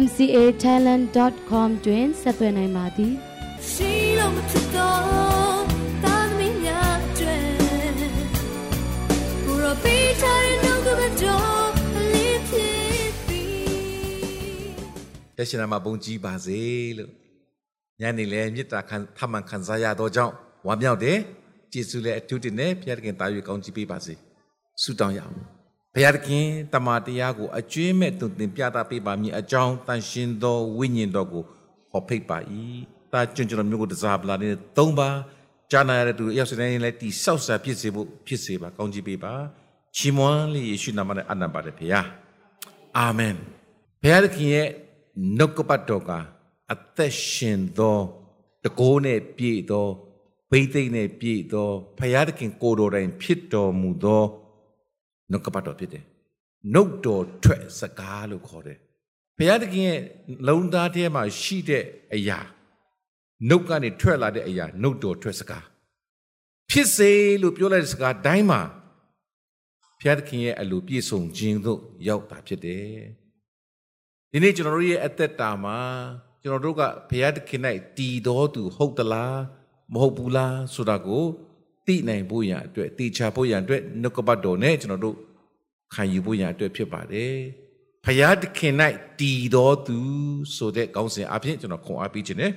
mcatalent.com တွင်ဆက်သွယ်နိုင်ပါသည်ရှိလို့မဖြစ်တော့တာသမီးများကျွဲဘူရောပေးချင်နှုတ်ကပတော်လေးဖြစ်ပြီးရရှိနာမှာဘုံကြီးပါစေလို့ညနေလဲမေတ္တာခံထမှန်ခံစားရတော့ကြောင့်ဝါမြောက်တယ်ကျေးဇူးလည်းအထူးတင်နဲ့ဘုရားသခင်တာ၍ကောင်းချီးပေးပါစေဆုတောင်းရအောင် ဘုရားသခင်တမန်တရားကိုအကျွင်းမဲ့တုန်တင်ပြတာပေးပါမည်အကြောင်းတန်ရှင်သောဝိညာဉ်တော်ကိုဟောဖိတ်ပါ၏တာကျွန်းကျွန်တော်မျိုးကိုတစားပလာနဲ့သုံးပါဂျာနာရတဲ့သူအရောက်စတဲ့လည်းတီဆောက်စာဖြစ်စေဖို့ဖြစ်စေပါကောင်းချီးပေးပါချီးမွမ်းလေးယေရှုနာမနဲ့အနံပါတယ်ဖေယားအာမင်ဘုရားသခင်ရဲ့နှုတ်ကပတ်တော်ကအသက်ရှင်သောတကိုးနဲ့ပြည့်သောဘိသိက်နဲ့ပြည့်သောဘုရားသခင်ကိုယ်တော်တိုင်ဖြစ်တော်မူသော နှုတ်ကပတ်တော်ဖြစ်တယ်နှုတ်တော်ထွက်စကားလို့ခေါ်တယ်ဘုရားသခင်ရဲ့လုံသားထဲမှာရှိတဲ့အရာနှုတ်ကနေထွက်လာတဲ့အရာနှုတ်တော်ထွက်စကားဖြစ်စေလို့ပြောလိုက်တဲ့စကားတိုင်းမှာဘုရားသခင်ရဲ့အလိုပြည့်စုံခြင်းသို့ရောက်တာဖြစ်တယ်ဒီနေ့ကျွန်တော်တို့ရဲ့အသက်တာမှာကျွန်တော်တို့ကဘုရားသခင်၌တည်တော်သူဟုတ်သလားမဟုတ်ဘူးလားဆိုတာကို သိနိုင်ဖို့ရန်အတွက်သိချဖို့ရန်အတွက်နှုတ်ကပတ်တော်နဲ့ကျွန်တော်တို့ခံယူဖို့ရန်အတွက်ဖြစ်ပါတယ်။ဖယားသခင်၌တည်တော်သူဆိုတဲ့ကောင်းစဉ်အဖြစ်ကျွန်တော်ခွန်အားပေးခြင်းနဲ့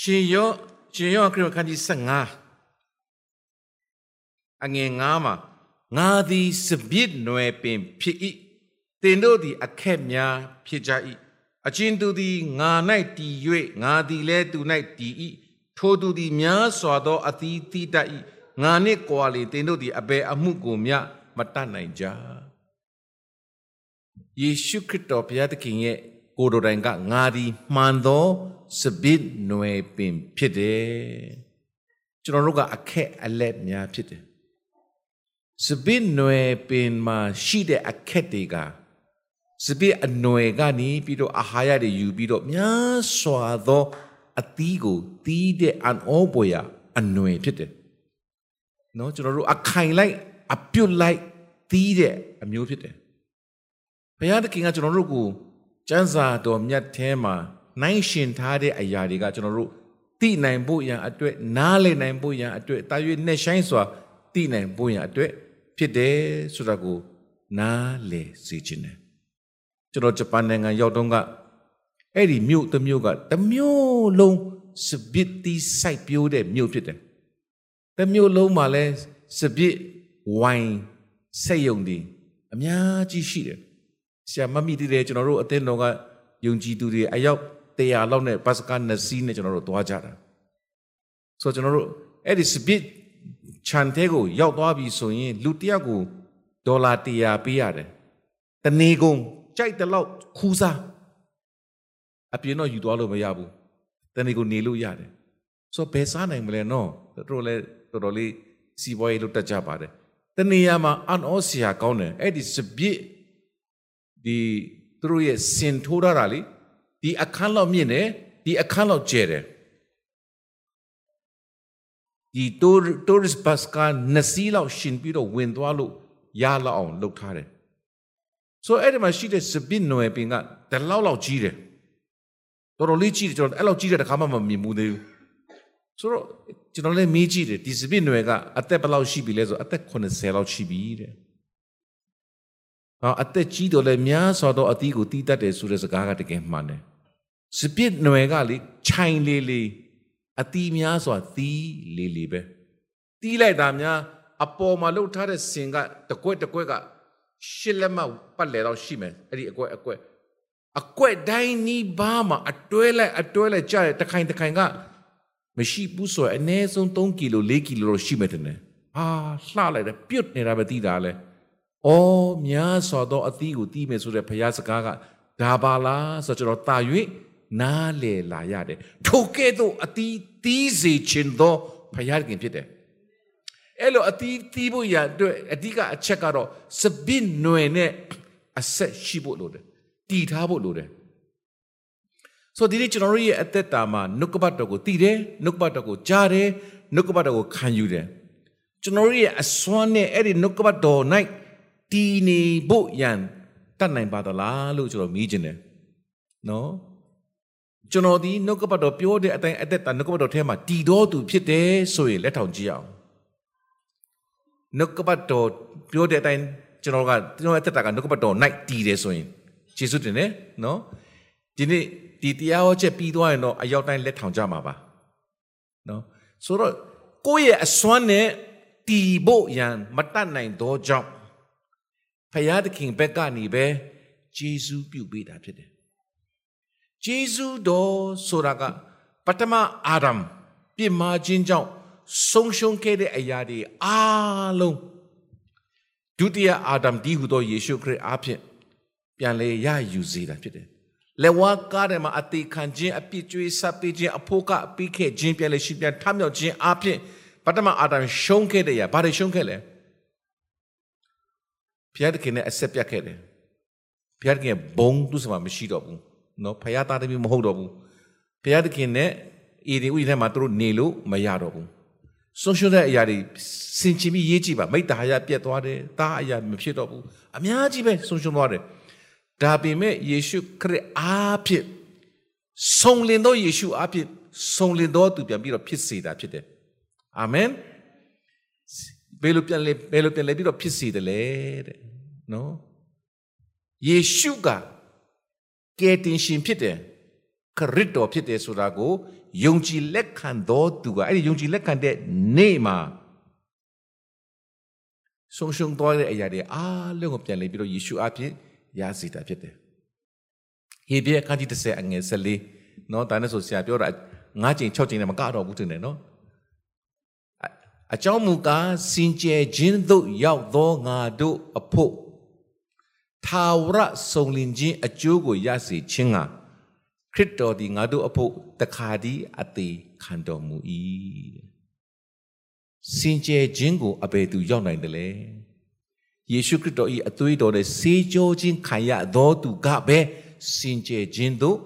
ရှင်ယောရှင်ယောခရစ်ခန်းကြီး15အငယ်9မှာငါသည်စပြစ်နွယ်ပင်ဖြစ်၏တင်တို့သည်အခက်များဖြစ်ကြ၏အချင်းသူသည်ငါ၌တည်၍ငါသည်လည်းသူ၌တည်၏ ထိုသူသည်များစွာသောအသီးသီးတတ်၏ငါနှင့်ကွာလေတင်တို့သည်အဘယ်အမှုကိုမျှမတတ်နိုင်ကြယေရှုခရစ်တော်ဘုရားသခင်ရဲ့ကိုယ်တော်တိုင်ကငါသည်မှန်သောစပစ်နွယ်ပင်ဖြစ်တယ်ကျွန်တော်တို့ကအခက်အလက်များဖြစ်တယ်စပစ်နွယ်ပင်မှာရှိတဲ့အခက်တွေကစပစ်အနွယ်ကနေပြီးတော့အာဟာရတွေယူပြီးတော့များစွာသော အသီးကိုတီးတဲ့အန်အောပွေရအနွယ်ဖြစ်တယ်။နော်ကျွန်တော်တို့အခိုင်လိုက်အပြုတ်လိုက်တီးတဲ့အမျိုးဖြစ်တယ်။ဘုရားသခင်ကကျွန်တော်တို့ကိုကျမ်းစာတော်မြတ်ထဲမှာနိုင်ရှင်ထားတဲ့အရာတွေကကျွန်တော်တို့သိနိုင်ဖို့ရန်အတွက်နားလည်နိုင်ဖို့ရန်အတွက်တာ၍နဲ့ဆိုင်စွာသိနိုင်ဖို့ရန်အတွက်ဖြစ်တယ်ဆိုတာကိုနားလည်စေခြင်းတယ်။ကျွန်တော်ဂျပန်နိုင်ငံရောက်တော့က အဲ့ဒီမြို့တစ်မြို့ကတစ်မြို့လုံးစပစ်တီးစိုက်ပျိုးတဲ့မြို့ဖြစ်တယ်။တစ်မြို့လုံးမှာလဲစပစ်ဝိုင်ဆက်ယုံဒီအများကြီးရှိတယ်။ဆရာမမိတည်တယ်ကျွန်တော်တို့အသင်းတော်ကယုံကြည်သူတွေအယောက်100လောက်နဲ့ဘတ်စကားနှစ်စီးနဲ့ကျွန်တော်တို့သွားကြတာ။ဆိုတော့ကျွန်တော်တို့အဲ့ဒီစပစ်ခြံထဲကိုရောက်သွားပြီဆိုရင်လူတယောက်ကိုဒေါ်လာ100ပေးရတယ်။တနေကုန်ကြိုက်တဲ့လောက်ခူးစား အပြင်တော့ယူသွားလို့မရဘူးတနေ့ကိုနေလို့ရတယ်ဆိုတော့ဘယ်စားနိုင်မလဲနော်တော်တော်လေးတော်တော်လေးစီးပွားရေးလုပ်တတ်ကြပါတယ်တနေရာမှာအန်အောစရာကောင်းတယ်အဲ့ဒီစပြစ်ဒီသူတို့ရဲ့စင်ထိုးထားတာလေဒီအခန်းလောက်မြင့်တယ်ဒီအခန်းလောက်ကျယ်တယ်ဒီတိုးတိုးရစ်ဘတ်ကနစီလောက်ရှင်ပြီးတော့ဝင်သွားလို့ရလောက်အောင်လုပ်ထားတယ်ဆိုအဲ့ဒီမှာရှိတဲ့စပစ်နွယ်ပင်ကတလောက်လောက်ကြီးတယ် တော်တော်လေးကြည့်တယ်ကျွန်တော်အဲ့လောက်ကြည့်တဲ့တခါမှမမြင်ဘူးသေးဘူးဆိုတော့ကျွန်တော်လည်းမေးကြည့်တယ်ဒီစပစ်နွယ်ကအသက်ဘယ်လောက်ရှိပြီလဲဆိုအသက်80လောက်ရှိပြီတဲ့ဟာအသက်ကြီးတော့လည်းများစွာသောအသီးကိုတီးတတ်တယ်ဆိုတဲ့စကားကတကယ်မှန်တယ်စပစ်နွယ်ကလေခြိုင်လေးလေးအသီးများစွာသီးလေးလေးပဲတီးလိုက်တာများအပေါ်မှာလှုပ်ထားတဲ့စင်ကတကွက်တကွက်ကရှစ်လက်မပတ်လေတော့ရှိမယ်အဲ့ဒီအကွက်အကွက် အကွက်တိုင်းနီးပါးမှာအတွဲလိုက်အတွဲလိုက်ကြတဲ့တခိုင်တခိုင်ကမရှိဘူးဆိုရင်အနည်းဆုံး3ကီလို4ကီလိုတော့ရှိမယ်တဲ့။ဟာလှလိုက်တယ်ပြုတ်နေတာပဲသိတာလဲ။အော်များစွာသောအသီးကိုတီးမယ်ဆိုတဲ့ဘုရားစကားကဒါပါလားဆိုတော့ကျွန်တော်တာ၍နားလေလာရတယ်ထိုကဲ့သို့အတီးတီးစေခြင်းသောဖယားခင်ဖြစ်တယ်အဲ့လိုအတီးတီးဖို့ရအတွက်အဓိကအချက်ကတော့စပစ်နွယ်နဲ့အဆက်ရှိဖို့လိုတယ် တည်ထားဖို့လိုတယ်ဆိုဒီနေ့ကျွန်တော်တို့ရဲ့အသက်တာမှာနှုတ်ကပတ်တော်ကိုတည်တယ်နှုတ်ကပတ်တော်ကိုကြားတယ်နှုတ်ကပတ်တော်ကိုခံယူတယ်ကျွန်တော်တို့ရဲ့အစွမ်းနဲ့အဲ့ဒီနှုတ်ကပတ်တော်၌တည်နေဖို့ရန်တတ်နိုင်ပါသလားလို့ကျွန်တော်မြည်ခြင်းတယ်နော်ကျွန်တော်ဒီနှုတ်ကပတ်တော်ပြောတဲ့အတိုင်းအသက်တာနှုတ်ကပတ်တော်ထဲမှာတည်တော်သူဖြစ်တယ်ဆိုရင်လက်ထောင်ကြည့်အောင်နှုတ်ကပတ်တော်ပြောတဲ့အတိုင်းကျွန်တော်ကကျွန်တော်အသက်တာကနှုတ်ကပတ်တော်၌တည်တယ်ဆိုရင် ယေရှုတင်တယ်နော်ဒီနေ့ဒီတရားဟောချက်ပြီးသွားရင်တော့အရောက်တိုင်းလက်ထောင်ကြမှာပါနော်ဆိုတော့ကိုယ့်ရဲ့အစွမ်းနဲ့တည်ဖို့ရန်မတတ်နိုင်သောကြောင့်ဖယားသခင်ဘက်ကနေပဲဂျေဇုပြုပေးတာဖြစ်တယ်ဂျေဇုတော်ဆိုတာကပထမအာဒမ်ပြစ်မှားခြင်းကြောင့်ဆုံးရှုံးခဲ့တဲ့အရာတွေအားလုံးဒုတိယအာဒမ်ဒီဟူသောယေရှုခရစ်အားဖြင့် ပြန်လဲရယူစေတာဖြစ်တယ်လက်ဝါးကားထဲမှာအသေးခံခြင်းအပြစ်ကြွေးဆပ်ပေးခြင်းအဖို့ကအပိခဲ့ခြင်းပြန်လဲရှိပြန်ထမြောက်ခြင်းအားဖြင့်ပထမအာဒမ်ရှုံးခဲ့တဲ့ရဘာတွေရှုံးခဲ့လဲဖျားတခင်နဲ့အဆက်ပြတ်ခဲ့တယ်ဖျားတခင်ဘုံသူစမှာမရှိတော့ဘူးနော်ဖျားသားတမီးမဟုတ်တော့ဘူးဖျားတခင်နဲ့ဤဒီဥယျာဉ်ထဲမှာသူတို့နေလို့မရတော့ဘူးဆုံးရှုံးတဲ့အရာတွေစင်ချင်ပြီးရေးကြည့်ပါမိတ္တာရပြတ်သွားတယ်တားအရာမဖြစ်တော့ဘူးအများကြီးပဲဆုံးရှုံးသွားတယ် ဒါပေမဲ့ယေရှုခရစ်အားဖြင့်ဆုံးလင်သောယေရှုအားဖြင့်ဆုံးလင်သောသူပြန်ပြီးတော့ဖြစ်စေတာဖြစ်တယ်အာမင်ဘယ်လိုပြန်လဲဘယ်လိုပြန်လဲပြီးတော့ဖြစ်စေတယ်လဲတဲ့နော်ယေရှုကကယ်တင်ရှင်ဖြစ်တယ်ခရစ်တော်ဖြစ်တယ်ဆိုတာကိုယုံကြည်လက်ခံတော်သူကအဲ့ဒီယုံကြည်လက်ခံတဲ့နေ့မှာဆုံးရှုံးသွားတဲ့အရာတွေအားလုံးကိုပြန်လဲပြီးတော့ယေရှုအဖြစ် ရစေတာဖြစ်တယ်ဟေဘရဲအခန်းကြီး30အငယ်14နော်ဒါနဲ့ဆိုဆရာပြောတာ9ချိန်6ချိန်နဲ့မကတော့ဘူးတင်တယ်နော်အကြောင်းမူကားစင်ကြယ်ခြင်းသို့ရောက်သောငါတို့အဖို့ထာဝရဆုံလင်ခြင်းအကျိုးကိုရစေခြင်းကခရစ်တော်ဒီငါတို့အဖို့တခါတည်းအသေးခံတော်မူ၏စင်ကြယ်ခြင်းကိုအဘယ်သူရောက်နိုင်တယ်လဲ ယေရှုခရစ်တော်၏အသွေးတော်နဲ့ဆေးကြောခြင်းခံရသောသူကပဲစင်ကြယ်ခြင်းသို့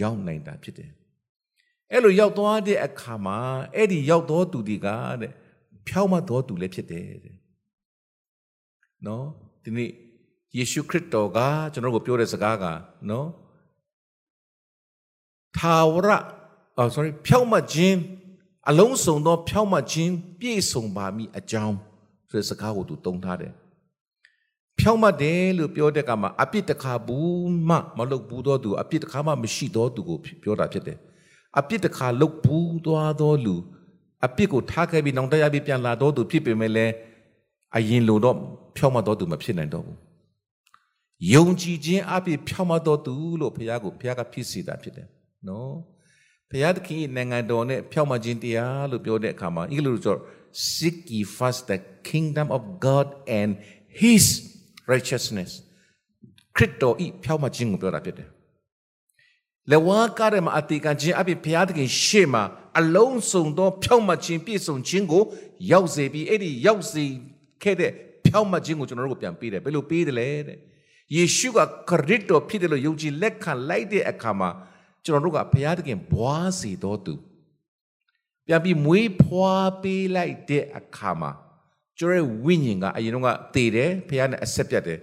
ရောက်နိုင်တာဖြစ်တယ်အဲ့လိုရောက်သွားတဲ့အခါမှာအဲ့ဒီရောက်သောသူတွေကတဲ့ဖြောင်းမတော်သူလည်းဖြစ်တယ်တဲ့နော်ဒီနေ့ယေရှုခရစ်တော်ကကျွန်တော်ကိုပြောတဲ့စကားကနော်ထာဝရအော် sorry ဖြောင်းမခြင်းအလုံးစုံသောဖြောင်းမခြင်းပြည့်စုံပါမည်အကြောင်းဆိုတဲ့စကားကိုသူတုံးထားတယ် ဖြောင်းမတယ်လို့ပြောတဲ့ကမှာအပြစ်တစ်ခါဘူးမှမလုပ်ဘူးသောသူအပြစ်တစ်ခါမှမရှိသောသူကိုပြောတာဖြစ်တယ်အပြစ်တစ်ခါလုပ်ဘူးသွားသောလူအပြစ်ကိုထားခဲ့ပြီးနောင်တရပြီးပြန်လာတော့သူဖြစ်ပေမဲ့လည်းအရင်လိုတော့ဖြောင်းမတော့သူမဖြစ်နိုင်တော့ဘူးယုံကြည်ခြင်းအပြည့်ဖြောင်းမတော့သူလို့ဘုရားကိုဘုရားကဖြစ်စေတာဖြစ်တယ်နော်ဘုရားသခင်နိုင်ငံတော်နဲ့ဖြောင်းမခြင်းတရားလို့ပြောတဲ့အခါမှာအင်္ဂလိပ်လိုဆို seek ye first the kingdom of God and his righteousness ခရစ်တော်ဤဖြောင်းမခြင်းကိုပြောတာဖြစ်တယ်လေဝါကားရမအတိကန်ခြင်းအပြည့်ဘုရားသခင်ရှေ့မှာအလုံးစုံသောဖြောင့်မခြင်းပြည့်စုံခြင်းကိုရောက်စေပြီးအဲ့ဒီရောက်စေခဲ့တဲ့ဖြောင့်မခြင်းကိုကျွန်တော်တို့ကိုပြန်ပေးတယ်ဘယ်လိုပေးတယ်လဲတဲ့ယေရှုကခရစ်တော်ဖြစ်တယ်လို့ယုံကြည်လက်ခံလိုက်တဲ့အခါမှာကျွန်တော်တို့ကဘုရားသခင်ဘွားစေတော်သူပြန်ပြီးမွေးဖွားပေးလိုက်တဲ့အခါမှာ ကျွန်တော်ရဲ့ဝိညာဉ်ကအရင်တော့ကတည်တယ်ဘုရားနဲ့အဆက်ပြတ်တယ်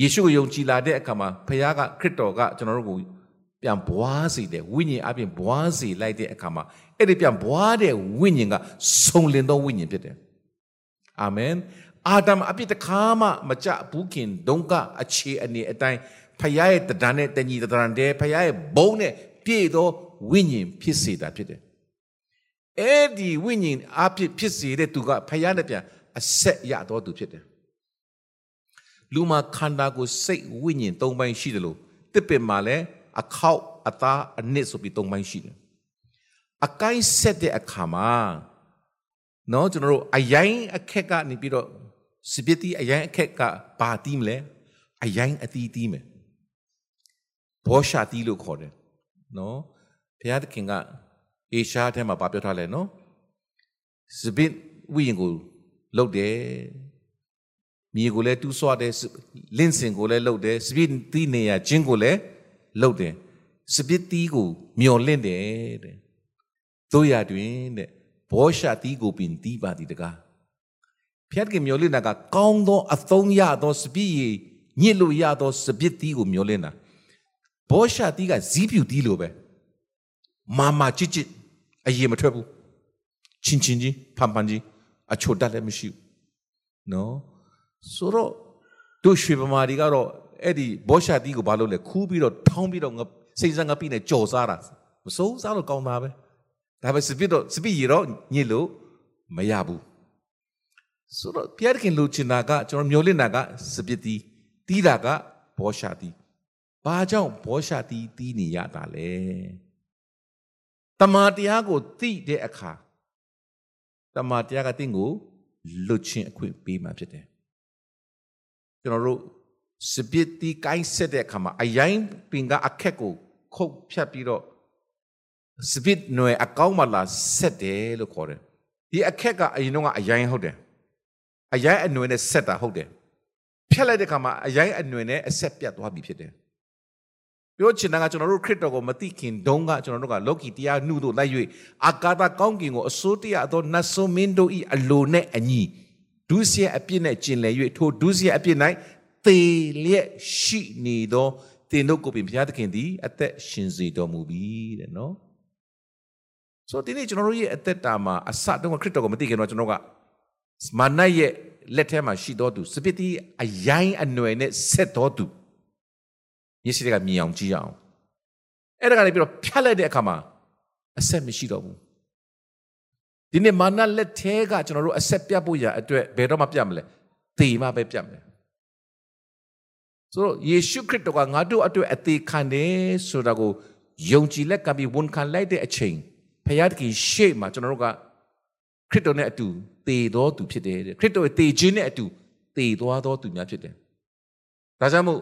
ယေရှုကိုယုံကြည်လာတဲ့အခါမှာဘုရားကခရစ်တော်ကကျွန်တော်တို့ကိုပြန်ဘွားစေတယ်ဝိညာဉ်အပြင်ဘွားစေလိုက်တဲ့အခါမှာအဲ့ဒီပြန်ဘွားတဲ့ဝိညာဉ်ကစုံလင်သောဝိညာဉ်ဖြစ်တယ်အာမင်အာဒမ်အပြစ်တခါမှမကြဘူးခင်ဒုံကအခြေအနေအတိုင်းဖခင်ရဲ့တဒံနဲ့တညီတဒံတဲ့ဖခင်ရဲ့ဘုံနဲ့ပြည့်သောဝိညာဉ်ဖြစ်စေတာဖြစ်တယ်အဲ့ဒီဝိညာဉ်အပြစ်ဖြစ်စေတဲ့သူကဖခင်နဲ့ပြန် အဆက်ရတော်သူဖြစ်တယ်လူမှာခန္ဓာကိုယ်စိတ်ဝိညာဉ်၃ပိုင်းရှိတယ်လို့တစ်ပင်မှာလည်းအခေါက်အသားအနစ်ဆိုပြီး၃ပိုင်းရှိတယ်အကိုင်းဆက်တဲ့အခါမှာနော်ကျွန်တော်တို့အရင်အခက်ကနေပြီးတော့စပစ်တီအရင်အခက်ကဘာတီးမလဲအရင်အတီးတီးမယ်ဘောရှာတီးလို့ခေါ်တယ်နော်ဘုရားသခင်ကအေရှားထဲမှာဗာပြောထားလဲနော်စပစ်ဝိညာဉ်ကို လှုပ်တယ်မြေကိုလည်းတူးဆွားတယ်လင့်စင်ကိုလည်းလှုပ်တယ်စပစ်တီးနေရချင်းကိုလည်းလှုပ်တယ်စပစ်တီးကိုမျော်လင့်တယ်တဲ့တို့ရတွင်တဲ့ဘောရှာတီးကိုပင်တီးပါသည်တကားဖျက်ကမျော်လင့်တာကကောင်းသောအသုံးရသောစပစ်ရညစ်လို့ရသောစပစ်တီးကိုမျော်လင့်တာဘောရှာတီးကဇီးပြူတီးလို့ပဲမာမာချစ်ချစ်အရေးမထွက်ဘူးချင်းချင်းကြီးဖန်ဖန်ကြီး အချိုတတ်လည်းမရှိဘူးနော်ဆိုတော့တို့ရွှေပမာတွေကတော့အဲ့ဒီဘောရှာတီးကိုဘာလုပ်လဲခူးပြီးတော့ထောင်းပြီးတော့ငစိတ်ဆန်းငပိနဲ့ကြော်စားတာမစိုးစားလို့ကောင်းတာပဲဒါပဲစပစ်တော့စပစ်ရတော့ညစ်လို့မရဘူးဆိုတော့ပြရခင်လူချင်တာကကျွန်တော်မျိုးလင့်တာကစပစ်တီးတီးတာကဘောရှာတီးဘာကြောင့်ဘောရှာတီးတီးနေရတာလဲတမာတရားကိုသိတဲ့အခါ တမာတရားကတင့်ကိုလွတ်ချင်းအခွင့်ပေးမှဖြစ်တယ်ကျွန်တော်တို့စပစ်တီကိုင်းဆက်တဲ့အခါမှာအရင်ပင်ကအခက်ကိုခုတ်ဖြတ်ပြီးတော့စပစ်နွယ်အကောင်းမှလာဆက်တယ်လို့ခေါ်တယ်ဒီအခက်ကအရင်တော့ကအရင်ဟုတ်တယ်အရင်အနွယ်နဲ့ဆက်တာဟုတ်တယ်ဖြတ်လိုက်တဲ့အခါမှာအရင်အနွယ်နဲ့အဆက်ပြတ်သွားပြီဖြစ်တယ် ပြောချင်တာကကျွန်တော်တို့ခရစ်တော်ကိုမသိခင်တုန်းကကျွန်တော်တို့ကလောကီတရားနှုတို့လိုက်၍အာကာသကောင်းကင်ကိုအစိုးတရားသောနတ်ဆိုးမင်းတို့၏အလိုနဲ့အညီဒုစရိုက်အပြစ်နဲ့ကျင်လည်၍ထိုဒုစရိုက်အပြစ်၌သေလျက်ရှိနေသောတင်တို့ကိုပင်ဘုရားသခင်သည်အသက်ရှင်စေတော်မူပြီတဲ့နော်ဆိုတော့ဒီနေ့ကျွန်တော်တို့ရဲ့အသက်တာမှာအစတုန်းကခရစ်တော်ကိုမသိခင်တော့ကျွန်တော်ကမာနရဲ့လက်ထဲမှာရှိတော်သူစပစ်တီအရင်အနွယ်နဲ့ဆက်တော်သူ မျက်စိတွေကမြင်အောင်ကြည့်အောင်အဲ့ဒါကနေပြီးတော့ဖြတ်လိုက်တဲ့အခါမှာအဆက်မရှိတော့ဘူးဒီနေ့မာနလက်ထဲကကျွန်တော်တို့အဆက်ပြတ်ဖို့ရအတွက်ဘယ်တော့မှပြတ်မလဲသေမှပဲပြတ်မယ်ဆိုတော့ယေရှုခရစ်တော်ကငါတို့အတွက်အသေးခံတယ်ဆိုတာကိုယုံကြည်လက်ကပ်ပြီးဝန်ခံလိုက်တဲ့အချိန်ဖခင်တခင်ရှေ့မှာကျွန်တော်တို့ကခရစ်တော်နဲ့အတူသေတော်သူဖြစ်တယ်တဲ့ခရစ်တော်ရဲ့သေခြင်းနဲ့အတူသေသွားတော်သူများဖြစ်တယ်ဒါကြောင့်မို့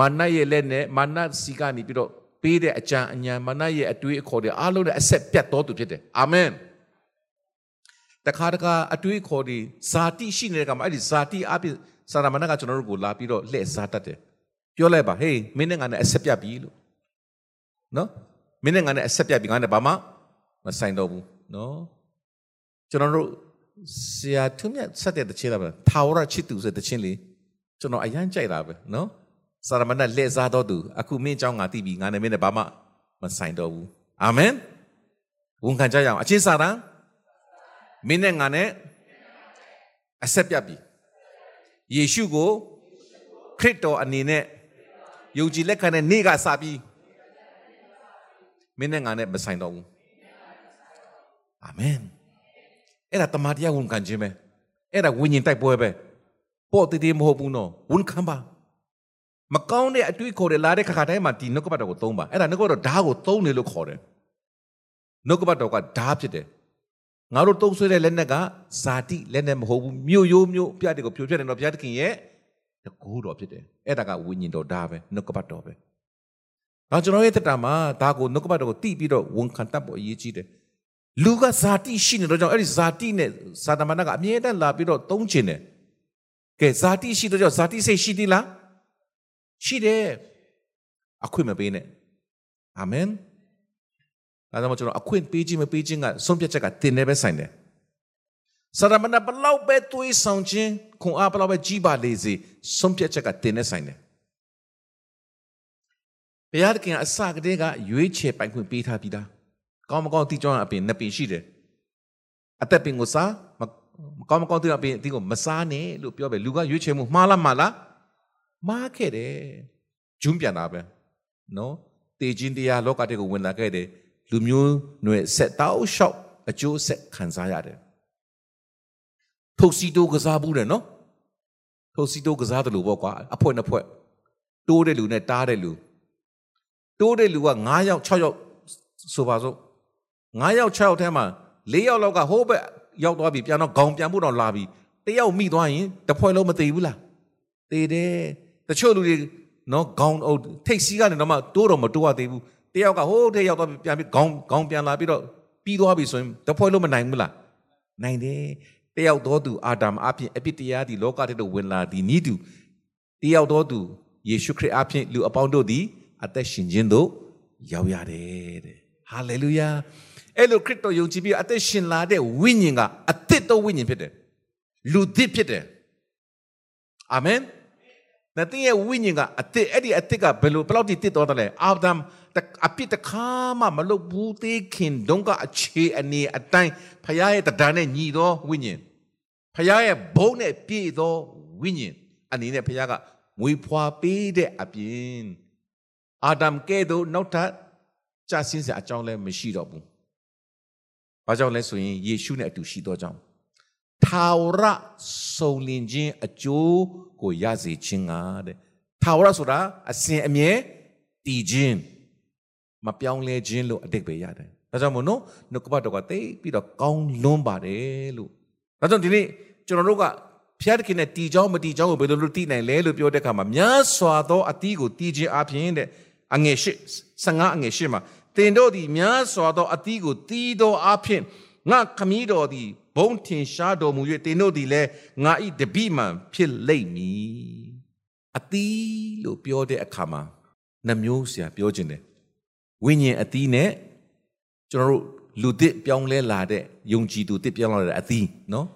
မာနရဲ့လက်နဲ့မာနစီကနေပြီးတော့ပေးတဲ့အကြံအဉာဏ်မာနရဲ့အတွေးအခေါ်တွေအားလုံးနဲ့အဆက်ပြတ်တော်သူဖြစ်တယ်အာမင်တခါတခါအတွေးခေါ်တွေဇာတိရှိနေတဲ့ကမှာအဲ့ဒီဇာတိအပြင်စာရမဏေကကျွန်တော်တို့ကိုလာပြီးတော့လှည့်စားတတ်တယ်ပြောလိုက်ပါဟေးမင်းနဲ့ငါနဲ့အဆက်ပြတ်ပြီလို့နော်မင်းနဲ့ငါနဲ့အဆက်ပြတ်ပြီငါနဲ့ဘာမှမဆိုင်တော့ဘူးနော်ကျွန်တော်တို့ဆရာထုံးမြတ်ဆက်တဲ့တခြင်းလားပဲထာဝရချစ်သူဆိုတဲ့တခြင်းလေးကျွန်တော်အရန်ကြိုက်တာပဲနော် စာရမဏေလှည့်စားတော့သူအခုမင်းเจ้าငါသိပြီငါနဲ့မင်းနဲ့ဘာမှမဆိုင်တော့ဘူးအာမင်ဝန်ခံကြရအောင်အချင်းစာရန်မင်းနဲ့ငါနဲ့အဆက်ပြတ်ပြီယေရှုကိုခရစ်တော်အနေနဲ့ယုံကြည်လက်ခံတဲ့နေ့ကစပြီးမင်းနဲ့ငါနဲ့မဆိုင်တော့ဘူးအာမင်အဲ့ဒါတမန်တရားဝန်ခံခြင်းပဲအဲ့ဒါဝိညာဉ်တိုက်ပွဲပဲပေါ့တည်တည်မဟုတ်ဘူးနော်ဝန်ခံပါ မကောင်းတဲ့အတွေ့ခေါ်တဲ့လာတဲ့ခါခါတိုင်းမှာဒီနှုတ်ကပတ်တော်ကိုသုံးပါအဲ့ဒါနှုတ်ကပတ်တော်ဓာတ်ကိုသုံးတယ်လို့ခေါ်တယ်နှုတ်ကပတ်တော်ကဓာတ်ဖြစ်တယ်ငါတို့တုံးဆွဲတဲ့လက်နက်ကဇာတိလက်နက်မဟုတ်ဘူးမြို့ရိုးမြို့ပြတဲ့ကိုဖြိုပြတဲ့တော့ဘုရားသခင်ရဲ့တကူတော်ဖြစ်တယ်အဲ့ဒါကဝိညာဉ်တော်ဒါပဲနှုတ်ကပတ်တော်ပဲဒါကျွန်တော်ရဲ့တက်တာမှာဒါကိုနှုတ်ကပတ်တော်ကိုတိပြီးတော့ဝန်ခံတတ်ဖို့အရေးကြီးတယ်လူကဇာတိရှိနေတော့ကြောင့်အဲ့ဒီဇာတိနဲ့စာတမဏကအမြဲတမ်းလာပြီးတော့သုံးချင်တယ်ကဲဇာတိရှိတော့ကြောင့်ဇာတိစိတ်ရှိသေးလား ရှိတယ်အခွင့်မပေးနဲ့အာမင်ဒါကြောင့်ကျွန်တော်အခွင့်ပေးခြင်းမပေးခြင်းကဆုံးဖြတ်ချက်ကတင်နေပဲဆိုင်တယ်စရမဏဘလောက်ပဲတွေးဆောင်ခြင်းခွန်အားဘလောက်ပဲကြီးပါလေစေဆုံးဖြတ်ချက်ကတင်နေဆိုင်တယ်ဘုရားသခင်အစကတည်းကရွေးချယ်ပိုင်ခွင့်ပေးထားပြီးသားကောင်းမကောင်းတိကျောင်းအပင်နှစ်ပင်ရှိတယ်အသက်ပင်ကိုစားမကောင်းမကောင်းတိအပင်ဒီကိုမစားနဲ့လို့ပြောပဲလူကရွေးချယ်မှုမှားလားမှားလား မှားခဲ့တယ်ဂျုံပြန်တာပဲနော်တေခြင်းတရားလောကတဲ့ကိုဝင်လာခဲ့တယ်လူမျိုးနွယ်ဆက်တောက်လျှောက်အကျိုးဆက်ခံစားရတယ်ထုတ်စီတိုးကစားဘူးတယ်နော်ထုတ်စီတိုးကစားတယ်လို့ပေါ့ကွာအဖွဲနှစ်ဖွဲတိုးတဲ့လူနဲ့တားတဲ့လူတိုးတဲ့လူက9ယောက်6ယောက်ဆိုပါစို့9ယောက်6ယောက်ထဲမှာ4ယောက်လောက်ကဟိုးဘက်ရောက်သွားပြီပြန်တော့ခေါင်ပြန်ဖို့တော့လာပြီတယောက်မိသွားရင်တစ်ဖွဲလုံးမသေးဘူးလားသေတယ် တချို့လူတွေနော်ခေါင်းအုပ်ထိတ်စီးကနေတော့မှတိုးတော့မတိုးရသေးဘူးတယောက်ကဟိုးတဲ့ရောက်တော့ပြန်ပြီးခေါင်းခေါင်းပြန်လာပြီးတော့ပြီးသွားပြီဆိုရင်တဖွဲလို့မနိုင်ဘူးလားနိုင်တယ်တယောက်တော်သူအာဒမ်အပြင်အပြစ်တရားဒီလောကထဲသို့ဝင်လာဒီနီးတူတယောက်တော်သူယေရှုခရစ်အပြင်လူအပေါင်းတို့သည်အသက်ရှင်ခြင်းသို့ရောက်ရတယ်တဲ့ဟာလေလုယာအဲ့လိုခရစ်တော်ယုံကြည်ပြီးအသက်ရှင်လာတဲ့ဝိညာဉ်ကအသစ်တော်ဝိညာဉ်ဖြစ်တယ်လူသစ်ဖြစ်တယ်အာမင်။ ဒါတင်ရဲ့ဝိညာဉ်ကအသစ်အဲ့ဒီအသစ်ကဘယ်လိုဘယ်လောက်ထိတစ်တော်တယ်လဲ။အာဒမ်အပြစ်တခါမှမလုပ်ဘူးသေးခင်တုန်းကအခြေအနေအတိုင်းဖခင်ရဲ့တရားနဲ့ညီသောဝိညာဉ်ဖခင်ရဲ့ဘုန်းနဲ့ပြည့်သောဝိညာဉ်အနေနဲ့ဖခင်ကမွေးဖွားပေးတဲ့အပြင်အာဒမ်ကဲ့သို့နောက်ထပ်ကြာဆင်းစရာအကြောင်းလည်းမရှိတော့ဘူး။ဘာကြောင့်လဲဆိုရင်ယေရှုနဲ့အတူရှိသောကြောင့် ထာဝရစုံလင်ခြင်းအကျိုးကိုရစေခြင်းကတဲ့ထာဝရဆိုတာအစဉ်အမြဲတည်ခြင်းမပြောင်းလဲခြင်းလို့အတိတ်ပဲရတယ်ဒါကြောင့်မို့နော်နှုတ်ကပတ်တော်ကတိတ်ပြီးတော့ကောင်းလွန်းပါတယ်လို့ဒါကြောင့်ဒီနေ့ကျွန်တော်တို့ကဖျားတခင်နဲ့တီချောင်းမတီချောင်းကိုဘယ်လိုလုပ်တည်နိုင်လဲလို့ပြောတဲ့အခါမှာများစွာသောအသီးကိုတီးခြင်းအပြင်တဲ့အငယ်ရှိ15အငယ်ရှိမှာတင်တို့သည်များစွာသောအသီးကိုတီးသောအပြင်ငါခမည်းတော်သည် ဘုံထင်ရှားတော်မူ၍တင်တို့သည်လည်းငါဤတပိမှန်ဖြစ်လိမ့်မည်အသီးလို့ပြောတဲ့အခါမှာနှမျိုးဆရာပြောခြင်းတယ်ဝိညာဉ်အသီးနဲ့ကျွန်တော်တို့လူသစ်ပြောင်းလဲလာတဲ့ယုံကြည်သူသစ်ပြောင်းလာတဲ့အသီးနော်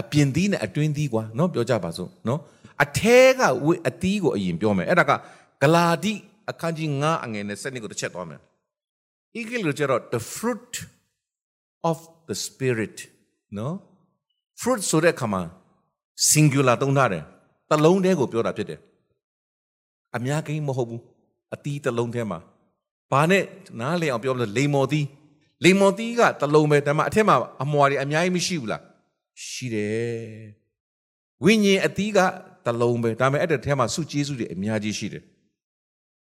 အပြင်သီးနဲ့အတွင်းသီးကွာနော်ပြောကြပါစို့နော်အထဲကဝိအသီးကိုအရင်ပြောမယ်အဲ့ဒါကဂလာတိအခန်းကြီး9အငယ်နဲ့7ကိုတစ်ချက်သွားမယ်ဤကလေးကျတော့ the fruit of the spirit နော် fruit ဆိုတဲ့ခါမှာ singular သုံးထားတယ်တလုံးတည်းကိုပြောတာဖြစ်တယ်အများကြီးမဟုတ်ဘူးအတီးတလုံးတည်းမှာဘာနဲ့နားလည်အောင်ပြောလို့လေမော်သီးလေမော်သီးကတလုံးပဲဒါမှအထက်မှာအမွာတွေအများကြီးမရှိဘူးလားရှိတယ်ဝိညာဉ်အတီးကတလုံးပဲဒါပေမဲ့အဲ့တဲ့ထဲမှာစုကျေးဇူးတွေအများကြီးရှိတယ်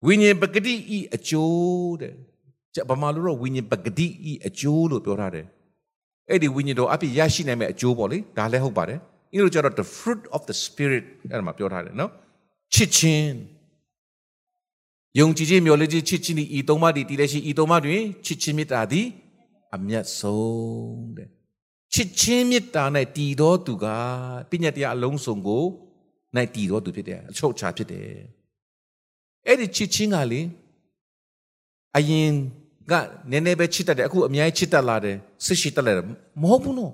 ဝိညာဉ်ပဂတိဤအကျိုးတဲ့ဗမာလိုတော့ဝိညာဉ်ပဂတိဤအကျိုးလို့ပြောထားတယ် အဲ့ဒီဝိညာဉ်တော်အပြည့်ရရှိနိုင်မဲ့အကျိုးပေါ့လေဒါလည်းဟုတ်ပါတယ်အင်္ဂလိပ်ကျတော့ the fruit of the spirit အဲ့ဒါမှာပြောထားတယ်နော်ချစ်ချင်းယုံကြည်ခြင်းမျှော်လင့်ခြင်းချစ်ခြင်းဒီဤသုံးပါးဒီတည်လက်ရှိဤသုံးပါးတွင်ချစ်ချင်းမေတ္တာသည်အမျက်ဆုံးတဲ့ချစ်ချင်းမေတ္တာနဲ့တည်တော်သူကပညာတရားအလုံးစုံကိုနိုင်တည်တော်သူဖြစ်တယ်အချုပ်ချာဖြစ်တယ်အဲ့ဒီချစ်ချင်းကလေအရင် ကနည်းနည်းပဲချစ်တတ်တယ်အခုအများကြီးချစ်တတ်လာတယ်စစ်ရှိတတ်လာတယ်မဟုတ်ဘူးနော်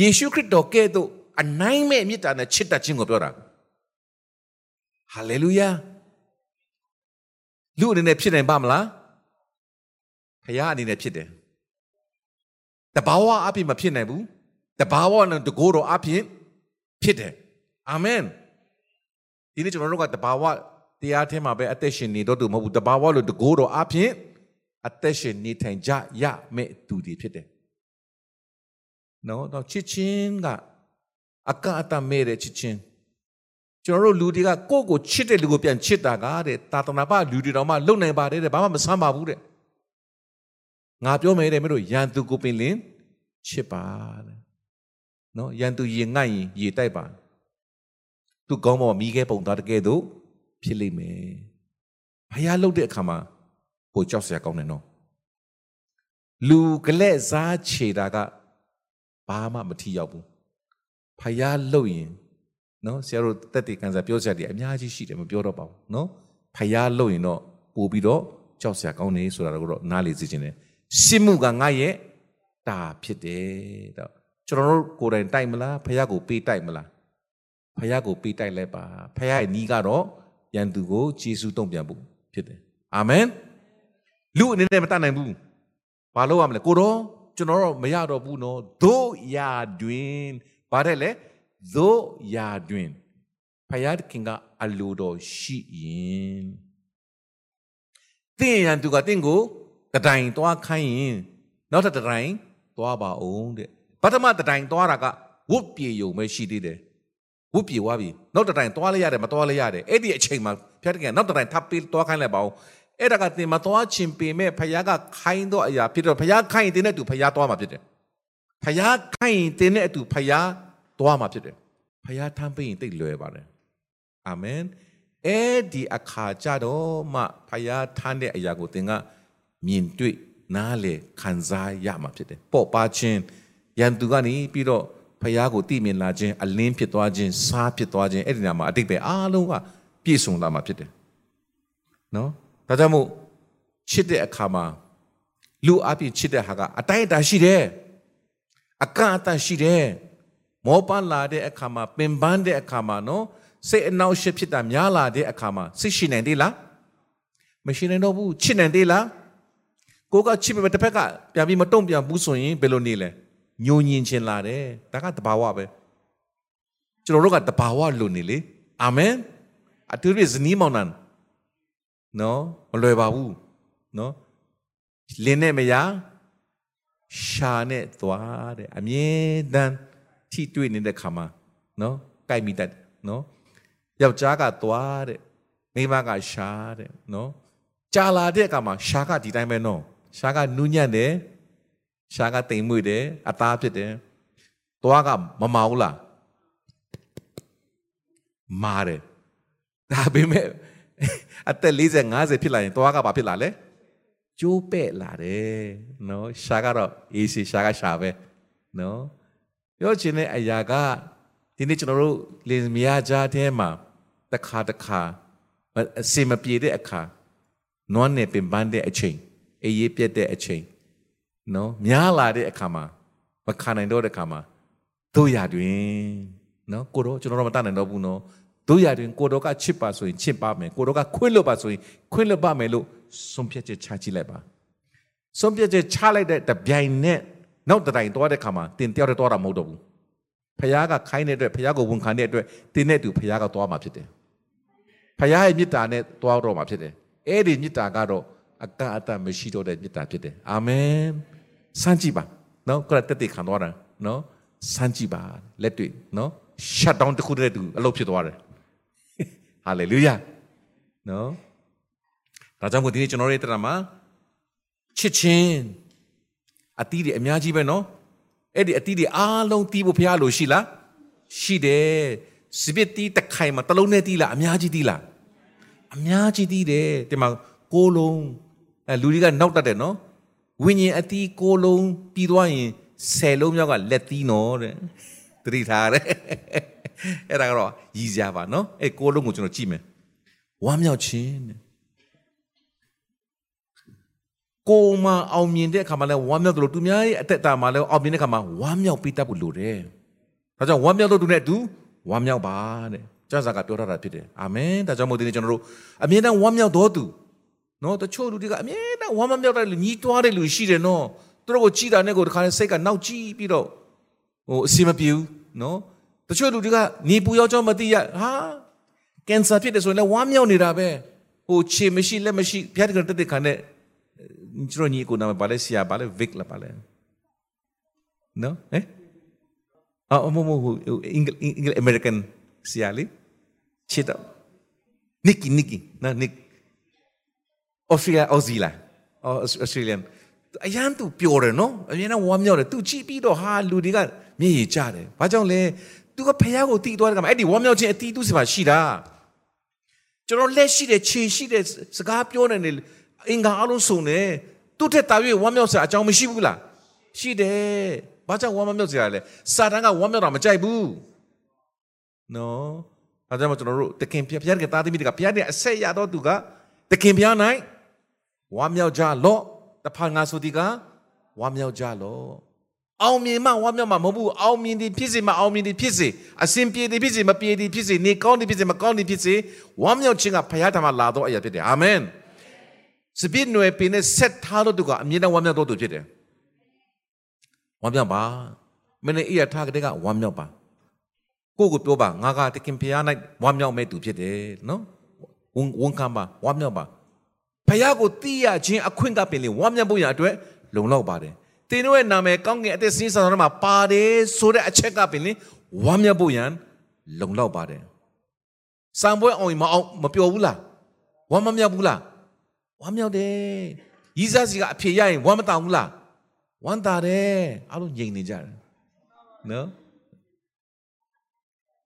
ယေရှုခရစ်တော်ကဲ့သို့အနိုင်မဲ့မေတ္တာနဲ့ချစ်တတ်ခြင်းကိုပြောတာဟာလေလုယာလူအနေနဲ့ဖြစ်နိုင်ပါမလားဖခင်အနေနဲ့ဖြစ်တယ်တဘာဝအဖြစ်မဖြစ်နိုင်ဘူးတဘာဝနဲ့တကိုးတော်အဖြစ်ဖြစ်တယ်အာမင်ဒီနေ့ကျွန်တော်တို့ကတဘာဝတရားထဲမှာပဲအသက်ရှင်နေတော့သူမဟုတ်ဘူးတဘာဝလို့တကိုးတော်အဖြစ် အသက်ရှင်နေထိုင်ကြရမယ့်သူတွေဖြစ်တယ်နော်တော့ချစ်ချင်းကအကအတမဲ့တဲ့ချစ်ချင်းကျွန်တော်တို့လူတွေကကိုယ့်ကိုချစ်တဲ့လူကိုပြန်ချစ်တာကတဲ့တာတနာပလူတွေတော်မှလုံနိုင်ပါတယ်တဲ့ဘာမှမဆမ်းပါဘူးတဲ့ငါပြောမယ်တဲ့မင်းတို့ရန်သူကိုပင်လင်ချစ်ပါတဲ့နော်ရန်သူရင်ငိုက်ရင်ရေတိုက်ပါသူကောင်းပေါ်မိခဲပုံသားတကယ်တော့ဖြစ်လိမ့်မယ်ဘုရားလှုပ်တဲ့အခါမှာ ပိုကြောက်စရာကောင်းတယ်နော်လူကလက်စားခြေတာကဘာမှမထီရောက်ဘူးဖယားလှုပ်ရင်နော်ဆရာတို့တက်တေကန်စာပြောစရာတွေအများကြီးရှိတယ်မပြောတော့ပါဘူးနော်ဖယားလှုပ်ရင်တော့ပို့ပြီးတော့ကြောက်စရာကောင်းနေဆိုတာတော့နားလေစေချင်တယ်ရှင်းမှုကငါရဲ့တာဖြစ်တယ်တော့ကျွန်တော်တို့ကိုယ်တိုင်တိုက်မလားဖယားကိုပေးတိုက်မလားဖယားကိုပေးတိုက်လိုက်ပါဖယားရဲ့နီးကတော့ရန်သူကိုဂျေစုတုံ့ပြန်ဖို့ဖြစ်တယ်အာမင် လူအနေနဲ့မတတ်နိုင်ဘူးဘာလို့ရမလဲကိုတော့ကျွန်တော်တော့မရတော့ဘူးနော်သို့ရာတွင်ဘာတဲ့လဲသို့ရာတွင်ဖယားခင်ကအလိုတော်ရှိရင်တင်းရန်သူကတင်းကိုတတိုင်သွားခိုင်းရင်နောက်ထပ်တတိုင်သွားပါအောင်တဲ့ပထမတတိုင်သွားတာကဝုတ်ပြေယုံပဲရှိသေးတယ်ဝုတ်ပြေသွားပြီနောက်တတိုင်သွားလိုက်ရတယ်မသွားလိုက်ရတယ်အဲ့ဒီအချိန်မှာဖျက်တကယ်နောက်တတိုင်ထပ်ပြီးသွားခိုင်းလိုက်ပါအောင် အဲ့ဒါကတင်မသွားခြင်းပေမဲ့ဖယားကခိုင်းတော့အရာဖြစ်တော့ဖယားခိုင်းတင်တဲ့အတူဖယားသွားမှာဖြစ်တယ်ဖယားခိုင်းတင်တဲ့အတူဖယားသွားမှာဖြစ်တယ်ဖယားထမ်းပေးရင်တိတ်လွယ်ပါတယ်အာမင်အဲ့ဒီအခါကြတော့မှဖယားထမ်းတဲ့အရာကိုသင်ကမြင်တွေ့နားလေခံစားရမှာဖြစ်တယ်ပေါ့ပါခြင်းရန်သူကနေပြီးတော့ဖယားကိုတိမြင်လာခြင်းအလင်းဖြစ်သွားခြင်းစားဖြစ်သွားခြင်းအဲ့ဒီနာမှာအတိတ်ပဲအားလုံးကပြည့်စုံလာမှာဖြစ်တယ်နော် ဒါကြောင့်မို့ချစ်တဲ့အခါမှာလူအပြည့်ချစ်တဲ့ဟာကအတိုင်းအတာရှိတယ်အကန့်အသတ်ရှိတယ်မောပန်းလာတဲ့အခါမှာပင်ပန်းတဲ့အခါမှာနော်စိတ်အနှောက်အယှက်ဖြစ်တာများလာတဲ့အခါမှာစိတ်ရှိနိုင်သေးလားမရှိနိုင်တော့ဘူးချစ်နိုင်သေးလားကိုကချစ်ပေမဲ့တစ်ဖက်ကပြန်ပြီးမတုံ့ပြန်ဘူးဆိုရင်ဘယ်လိုနေလဲညှိုညင်ချင်လာတယ်ဒါကတဘာဝပဲကျွန်တော်တို့ကတဘာဝလိုနေလေအာမင်အတူတူဇနီးမောင်နှံ နော်မလွယ်ပါဘူးနော်လင်းနဲ့မရရှာနဲ့သွားတဲ့အမြဲတမ်းထိတွေ့နေတဲ့ခါမှာနော်ကြိုက်မိတတ်နော်ယောက်ျားကသွားတဲ့မိန်းမကရှာတဲ့နော်ကြာလာတဲ့အခါမှာရှာကဒီတိုင်းပဲနော်ရှာကနူးညံ့တယ်ရှာကတိမ်မွေ့တယ်အသားဖြစ်တယ်သွားကမမောင်လားမာတယ်ဒါပေမဲ့ အသက်40 50ဖြစ်လာရင်သွားကဘာဖြစ်လာလဲကျိုးပဲ့လာတယ်နော်ရှာကတော့အေးစီရှာကရှာပဲနော်ပြောချင်တဲ့အရာကဒီနေ့ကျွန်တော်တို့လင်မယားကြားထဲမှာတစ်ခါတစ်ခါအစင်မပြေတဲ့အခါနွမ်းနေပင်ပန်းတဲ့အချိန်အေးရေးပြက်တဲ့အချိန်နော်များလာတဲ့အခါမှာမခံနိုင်တော့တဲ့အခါမှာတို့ရတွင်နော်ကိုတော့ကျွန်တော်တို့မတတ်နိုင်တော့ဘူးနော် တို့ရတွင်ကိုတော့ကချစ်ပါဆိုရင်ချစ်ပါမယ်ကိုတော့ကခွင့်လွတ်ပါဆိုရင်ခွင့်လွတ်ပါမယ်လို့ဆုံးဖြတ်ချက်ချကြည့်လိုက်ပါဆုံးဖြတ်ချက်ချလိုက်တဲ့တပြိုင်နက်နောက်တိုင်သွားတဲ့ခါမှာတင်တယောက်တည်းသွားတာမဟုတ်တော့ဘူးဖခင်ကခိုင်းတဲ့အတွက်ဖခင်ကိုဝန်ခံတဲ့အတွက်တင်းနဲ့တူဖခင်ကသွားမှာဖြစ်တယ်ဖခင်ရဲ့မေတ္တာနဲ့သွားတော့မှာဖြစ်တယ်အဲ့ဒီမေတ္တာကတော့အကန့်အသတ်မရှိတော့တဲ့မေတ္တာဖြစ်တယ်အာမင်စမ်းကြည့်ပါနော်ကိုယ်တက်တက်ခံသွားတာနော်စမ်းကြည့်ပါလက်တွေ့နော် shut down တခုတည်းတူအလုပ်ဖြစ်သွားတယ် hallelujah နော်ဒါကြောင့်ကိုဒီနေ့ကျွန်တော်ရဲ့တရားမှာချစ်ချင်းအတီးတွေအများကြီးပဲနော်အဲ့ဒီအတီးတွေအားလုံးတီးဖို့ဖရားလို့ရှိလားရှိတယ်စပစ်တီးတစ်ခိုင်မှာတစ်လုံးနဲ့တီးလားအများကြီးတီးလားအများကြီးတီးတယ်ဒီမှာကိုလုံးအဲလူတွေကနောက်တက်တယ်နော်ဝိညာဉ်အတီးကိုလုံးပြီးသွားရင်ဆယ်လုံးမြောက်ကလက်တီးနော်တဲ့တတိထားတယ် အဲ့ဒါကတော့ရည်စရာပါနော်အဲ့ကိုလုံးကိုကျွန်တော်ကြည့်မယ်ဝမ်းမြောက်ခြင်းတဲ့ကိုမအောင်မြင်တဲ့အခါမှာလဲဝမ်းမြောက်တယ်လို့သူများရဲ့အသက်တာမှာလဲအောင်မြင်တဲ့အခါမှာဝမ်းမြောက်ပြီးတတ်ဖို့လိုတယ်။ဒါကြောင့်ဝမ်းမြောက်လို့သူနဲ့အတူဝမ်းမြောက်ပါတဲ့။ကျမ်းစာကပြောထားတာဖြစ်တယ်။အာမင်။ဒါကြောင့်မို့ဒီနေ့ကျွန်တော်တို့အမြဲတမ်းဝမ်းမြောက်တော်သူနော်တချို့လူတွေကအမြဲတမ်းဝမ်းမမြောက်တဲ့လူညီးတွားတဲ့လူရှိတယ်နော်။သူတို့ကိုကြည်တာနဲ့ကိုတခါနဲ့စိတ်ကနောက်ကြည့်ပြီးတော့ဟိုအစီမပြေဘူးနော်။ တချို့လူတွေကနေပူရောက်ကြောင်းမသိရဟာကင်ဆာဖြစ်တယ်ဆိုရင်လည်းဝမ်းမြောက်နေတာပဲ။ဟိုခြေမရှိလက်မရှိဖျားတကတက်တက်ခါနဲ့ကျွန်တော်ညီကိုနာမပါလဲဆရာပါလဲ Vic လားပါလဲနော်ဟဲ့အော်မမဟိုအင်္ဂအင်္ဂ American ဆရာလေးချစ်တော့ Nicky Nicky နော် Nick Australia Aussie လား Australian အရန်သူပျော်တယ်နော်အရင်ကဝမ်းမြောက်တယ်သူကြည့်ပြီးတော့ဟာလူတွေကမျက်ရည်ကျတယ်ဘာကြောင့်လဲ သူကဖះကိုတီးသွားတယ်ကမှအဲ့ဒီဝမ်းမြောက်ခြင်းအတီးသူစီမှာရှိတာကျွန်တော်လက်ရှိတဲ့ခြေရှိတဲ့စကားပြောနေတယ်အင်္ဂါအလုံးစုံတယ်သူ့ထက်တာ၍ဝမ်းမြောက်စရာအကြောင်းမရှိဘူးလားရှိတယ်ဘာကြောင့်ဝမ်းမမြောက်စရာလဲစာတန်ကဝမ်းမြောက်တာမကြိုက်ဘူးနော်ဒါကြောင့်ကျွန်တော်တို့တခင်ဖျက်ဖျက်ကတာသမီးတွေကဖျက်တဲ့အဆက်ရတော့သူကတခင်ဖျားနိုင်ဝမ်းမြောက်ကြလော့တဖန်ငါဆိုဒီကဝမ်းမြောက်ကြလော့ အောင်မြင်မှဝမ်းမြောက်မှမဟုတ်ဘူးအောင်မြင်သည်ဖြစ်စေမအောင်မြင်သည်ဖြစ်စေအစဉ်ပြေသည်ဖြစ်စေမပြေသည်ဖြစ်စေနေကောင်းသည်ဖြစ်စေမကောင်းသည်ဖြစ်စေဝမ်းမြောက်ခြင်းကဘုရားထံမှာလာတော့အရာဖြစ်တယ်အာမင်စပစ်နွယ်ပင်နဲ့ဆက်ထားလို့သူကအမြဲတမ်းဝမ်းမြောက်တော့သူဖြစ်တယ်ဝမ်းမြောက်ပါမင်းနဲ့အေးရထားကတဲ့ကဝမ်းမြောက်ပါကိုကိုပြောပါငါကတခင်ဖျား၌ဝမ်းမြောက်မဲ့သူဖြစ်တယ်နော်ဝန်ဝန်ခံပါဝမ်းမြောက်ပါဖျားကိုသိရခြင်းအခွင့်ကပင်လေဝမ်းမြောက်ဖို့ရအတွက်လုံလောက်ပါတယ် တင်တို့ရဲ့နာမည်ကောင်းကင်အသက်စင်းစာတော်မှာပါတယ်ဆိုတဲ့အချက်ကပင်လေဝမ်းမြောက်ဖို့ရန်လုံလောက်ပါတယ်စံပွဲအောင်မအောင်မပျော်ဘူးလားဝမ်းမမြောက်ဘူးလားဝမ်းမြောက်တယ်ရီးစားစီကအဖြေရရင်ဝမ်းမတောင်ဘူးလားဝမ်းသာတယ်အားလုံးငြိမ်နေကြတယ်နော်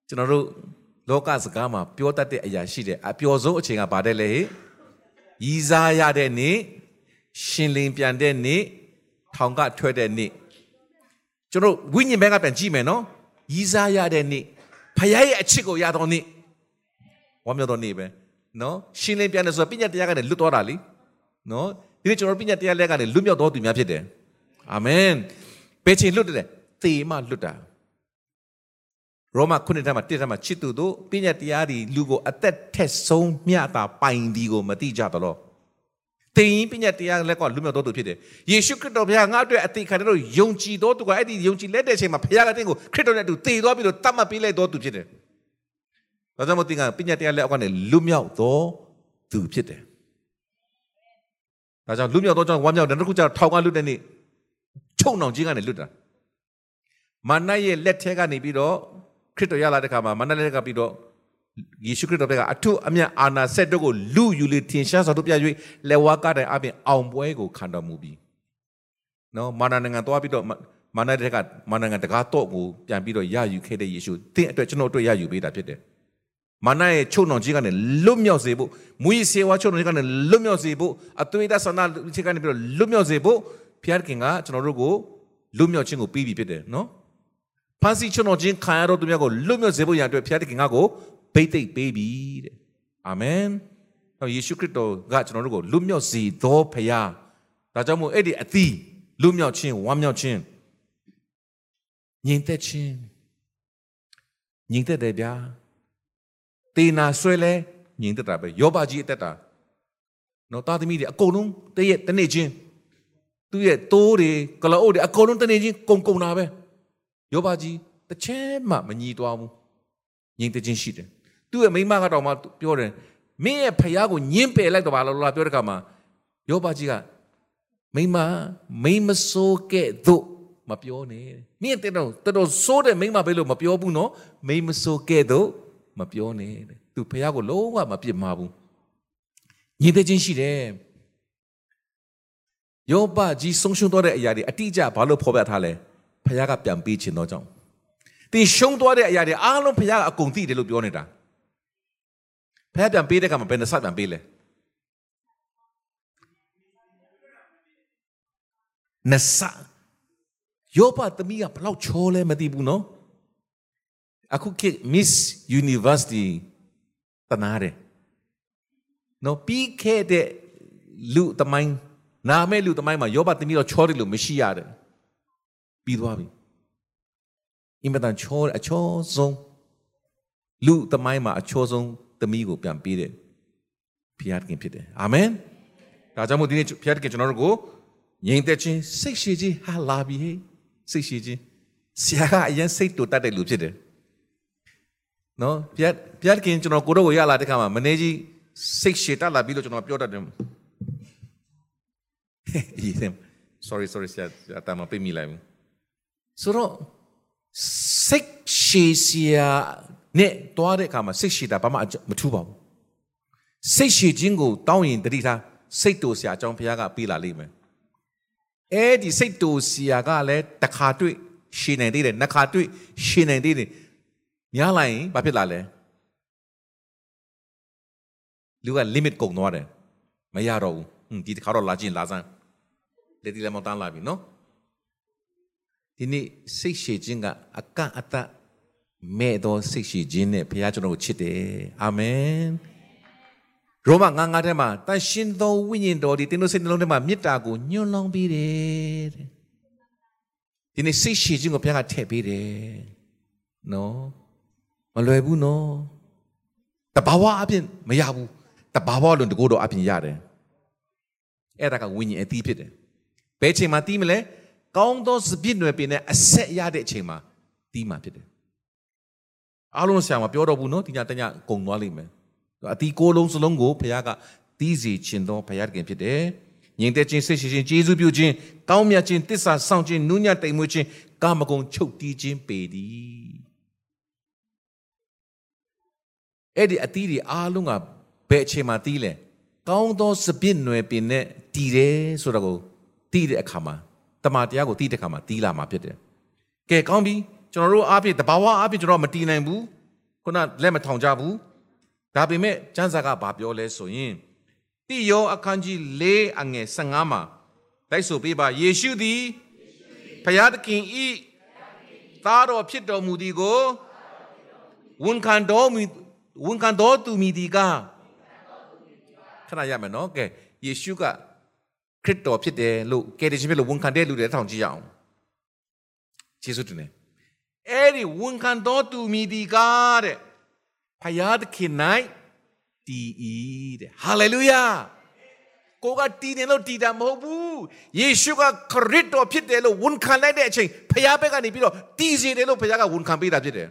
ကျွန်တော်တို့လောကစကားမှာပြောတတ်တဲ့အရာရှိတယ်အပျော်ဆုံးအချိန်ကဘာတဲ့လဲဟဲ့ရည်စားရတဲ့နေ့ရှင်လင်ပြန်တဲ့နေ့ ထောင်ကထွက်တဲ့နေ့ကျွန်တော်ဝိညာဉ်ဘက်ကပြန်ကြည့်မယ်နော်ရည်စားရတဲ့နေ့ဖခင်ရဲ့အချစ်ကိုရတော်နေ့ဝမ်းမြောက်တော်နေ့ပဲနော်ရှင်လင်ပြန်တယ်ဆိုတာပညာတရားကနေလွတ်တော်တာလीနော်ဒီနေ့ကျွန်တော်ပညာတရားလက်ကနေလွတ်မြောက်တော်သူများဖြစ်တယ်အာမင်ဘယ်ချိန်လွတ်တယ်သေမှလွတ်တာရောမခုနှစ်ထပ်မှာတစ်ထပ်မှာချစ်သူတို့ပညာတရားဒီလူကိုအသက်ထက်ဆုံးမျှတာပိုင်ဒီကိုမတိကြ သလိုတင်ရင်ပညာတရားလက်ကလူမျိုးတော်သူဖြစ်တယ်ယေရှုခရစ်တော်ဘုရားငါ့အတွက်အသေးခံတဲ့လို့ယုံကြည်တော်သူကအဲ့ဒီယုံကြည်လက်တဲ့အချိန်မှာဘုရားကတင်းကိုခရစ်တော်နဲ့အတူတည်သွားပြီးတော့တတ်မှတ်ပေးလိုက်တော်သူဖြစ်တယ်ဒါကြောင့်မို့သင်ကပညာတရားလက်အောက်ကနေလူမျိုးတော်သူဖြစ်တယ်ဒါကြောင့်လူမျိုးတော်ကြောင့်ဝမ်းမြောက်တယ်တခုကျတော့ထောင်ကလွတ်တဲ့နေ့ချုံနှောင်ခြင်းကနေလွတ်တာမာနရဲ့လက်ထဲကနေပြီးတော့ခရစ်တော်ရလာတဲ့ခါမှာမာနလက်ကပြီးတော့ ယေရှုခရစ်တော်ဘက်ကအထုအမြတ်အာနာဆက်တို့ကိုလူယူလေထင်ရှားစွာတို့ပြ၍လက်ဝါးကတဲ့အပြင်အောင်ပွဲကိုခံတော်မူပြီးနော်မာနနိုင်ငံသွားပြီးတော့မာနတဲ့ကမာနနိုင်ငံတကားတော့ကိုပြန်ပြီးတော့ရယူခဲ့တဲ့ယေရှုသင်အတွက်ကျွန်တော်တို့ရယူပေးတာဖြစ်တယ်မာနရဲ့ချုပ်နှောင်ခြင်းကနေလွတ်မြောက်စေဖို့မူရစေဝါချုပ်နှောင်ခြင်းကနေလွတ်မြောက်စေဖို့အသွေးတဆန္ဒခြင်းကနေပြီးတော့လွတ်မြောက်စေဖို့ဖျားခင်ကကျွန်တော်တို့ကိုလွတ်မြောက်ခြင်းကိုပြီးပြီဖြစ်တယ်နော်ဖန်စီချုပ်နှောင်ခြင်းခံရတော့သူများကိုလွတ်မြောက်စေဖို့ရန်အတွက်ဖျားခင်ကကို ဘိတ်သိက်ပေးပြီတဲ့အာမင်ဟောယေရှုခရစ်တော်ကကျွန်တော်တို့ကိုလွတ်မြောက်စေသောဖရာဒါကြောင့်မို့အဲ့ဒီအသီးလွတ်မြောက်ခြင်းဝမ်းမြောက်ခြင်းညီသက်ခြင်းညီသက်တယ်ဗျာတေနာဆွဲလဲညီသက်တာပဲယောဘကြီးအသက်တာနော်တာသမီးတွေအကုန်လုံးတည့်ရဲ့တနေ့ချင်းသူ့ရဲ့တိုးတွေကလအုပ်တွေအကုန်လုံးတနေ့ချင်းကုံကုံတာပဲယောဘကြီးတစ်ချက်မှမညီသွားဘူးညီသက်ခြင်းရှိတယ် သူ့ရဲ့မိမကတော့မှပြောတယ်မင်းရဲ့ဖယားကိုညှင်းပယ်လိုက်တော့ပါလားပြောတဲ့ခါမှာယောဘကြီးကမိမမိမဆိုးကဲ့သို့မပြောနဲ့မင်းတဲ့တော့တော်တော်ဆိုးတဲ့မိမပဲလို့မပြောဘူးနော်မိမဆိုးကဲ့သို့မပြောနဲ့သူဖယားကိုလုံးဝမပြစ်မှာဘူးညီတဲ့ချင်းရှိတယ်ယောဘကြီးဆုံးရှုံးသွားတဲ့အရာတွေအတိအကျဘာလို့ဖော်ပြထားလဲဖယားကပြန်ပေးခြင်းတော့ကြောင့်တင်ရှုံးသွားတဲ့အရာတွေအားလုံးဖယားကအကုန်သိတယ်လို့ပြောနေတာ ဖះပြန်ပေးတဲ့ကမှာဘယ်နှဆပြန်ပေးလဲနဆယောဘသမီးကဘလောက်ချောလဲမသိဘူးနော်အခုခေတ် Miss University တနာတယ်နော်ပြီးခဲ့တဲ့လူသမိုင်းနာမဲလူသမိုင်းမှာယောဘသမီးတော့ချောတယ်လို့မရှိရတယ်ပြီးသွားပြီအင်မတန်ချောအချောဆုံးလူသမိုင်းမှာအချောဆုံး သမီးကိုပြန်ပေးတဲ့ဖျားခင်ဖြစ်တယ်အာမင်ဒါကြောင့်မို့ဒီနေ့ဖျားခင်ကျွန်တော်တို့ကိုငြိမ်သက်ခြင်းစိတ်ရှိခြင်းဟာလာပြီဟေးစိတ်ရှိခြင်းဆရာကအရင်စိတ်တူတတ်တဲ့လူဖြစ်တယ်နော်ဖျားဖျားခင်ကျွန်တော်ကိုတော့ကိုရလာတဲ့ခါမှာမနေကြီးစိတ်ရှည်တက်လာပြီးတော့ကျွန်တော်ပြောတတ်တယ်အေး sorry sorry ဆရာအတမပေးမိလိုက်ဘူးဆိုတော့စိတ်ရှည်စရာ နဲ့တွားတဲ့အခါမှာစိတ်ရှည်တာဘာမှမထူးပါဘူးစိတ်ရှည်ခြင်းကိုတောင်းရင်တတိထားစိတ်တူစရာအကြောင်းဘုရားကပေးလာလိမ့်မယ်အဲ့ဒီစိတ်တူစရာကလည်းတစ်ခါတွေ့ရှည်နိုင်သေးတယ်နှစ်ခါတွေ့ရှည်နိုင်သေးတယ်ညားလိုက်ရင်ဘာဖြစ်လာလဲလူက limit ကုန်သွားတယ်မရတော့ဘူးဒီတစ်ခါတော့လာခြင်းလာစမ်းလေဒီလည်းမတန်းလာပြီနော်ဒီနေ့စိတ်ရှည်ခြင်းကအကန့်အသတ် မဲ့သောစိတ်ရှိခြင်းနဲ့ဘုရားကျွန်တော်ကိုချစ်တယ်အာမင်ရောမငါးငါးထဲမှာတန်ရှင်သောဝိညာဉ်တော်ဒီတင်းတို့စိတ်နှလုံးထဲမှာမေတ္တာကိုညွှန်လောင်းပေးတယ်တဲ့ဒီနေ့စိတ်ရှိခြင်းကိုဘုရားကထည့်ပေးတယ်နော်မလွယ်ဘူးနော်တဘာဝအပြင်မရဘူးတဘာဝလုံးတကိုးတော်အပြင်ရတယ်အဲ့ဒါကဝိညာဉ်အသီးဖြစ်တယ်ဘယ်ချိန်မှာတီးမလဲကောင်းသောစပြည့်နွယ်ပင်နဲ့အဆက်ရတဲ့အချိန်မှာတီးမှာဖြစ်တယ် အားလုံးဆရာမပြောတော့ဘူးနော်ဒီညတညကုံသွားလိမ့်မယ်အတီကိုလုံးစလုံးကိုဘုရားကတီးစီခြင်းသောဘုရားခင်ဖြစ်တယ်ငြိမ်သက်ခြင်းစိတ်ရှိခြင်းကျေးဇူးပြုခြင်းကောင်းမြတ်ခြင်းတစ္ဆာဆောင်ခြင်းနူးညံ့တိမ်မွေ့ခြင်းကာမဂုဏ်ချုပ်တီးခြင်းပေသည်အဲ့ဒီအတီးတွေအားလုံးကဘယ်အချိန်မှတီးလဲကောင်းသောစပစ်နွယ်ပင်နဲ့တီးတယ်ဆိုတာကိုတီးတဲ့အခါမှာတမန်တရားကိုတီးတဲ့အခါမှာတီးလာမှာဖြစ်တယ်ကဲကောင်းပြီ ကျွန်တော်တို့အားဖြင့်တဘာဝအားဖြင့်ကျွန်တော်မတည်နိုင်ဘူးခုနလက်မထောင်ကြဘူးဒါပေမဲ့ကျမ်းစာကဘာပြောလဲဆိုရင်တိယောအခန်းကြီး၄အငယ်15မှာတိုက်ဆိုပေးပါယေရှုသည်ဖျားသခင်ဤသားတော်ဖြစ်တော်မူသည်ကိုဝန်ခံတော်မူဝန်ခံတော်သူမီဒီကခဏရမယ်နော်ကဲယေရှုကခရစ်တော်ဖြစ်တယ်လို့ကယ်တင်ရှင်ဖြစ်လို့ဝန်ခံတဲ့လူတွေထောင်ကြည့်ရအောင်ယေရှုတင်တယ် အဲ့ဒီဝန်ခံတော်သူမီဒီကတဲ့ဖယားသခင်၌တည်၏တဲ့ဟာလေလုယာကိုကတည်တယ်လို့တည်တာမဟုတ်ဘူးယေရှုကခရစ်တော်ဖြစ်တယ်လို့ဝန်ခံလိုက်တဲ့အချိန်ဖယားဘက်ကနေပြီးတော့တည်စေတယ်လို့ဖယားကဝန်ခံပေးတာဖြစ်တယ်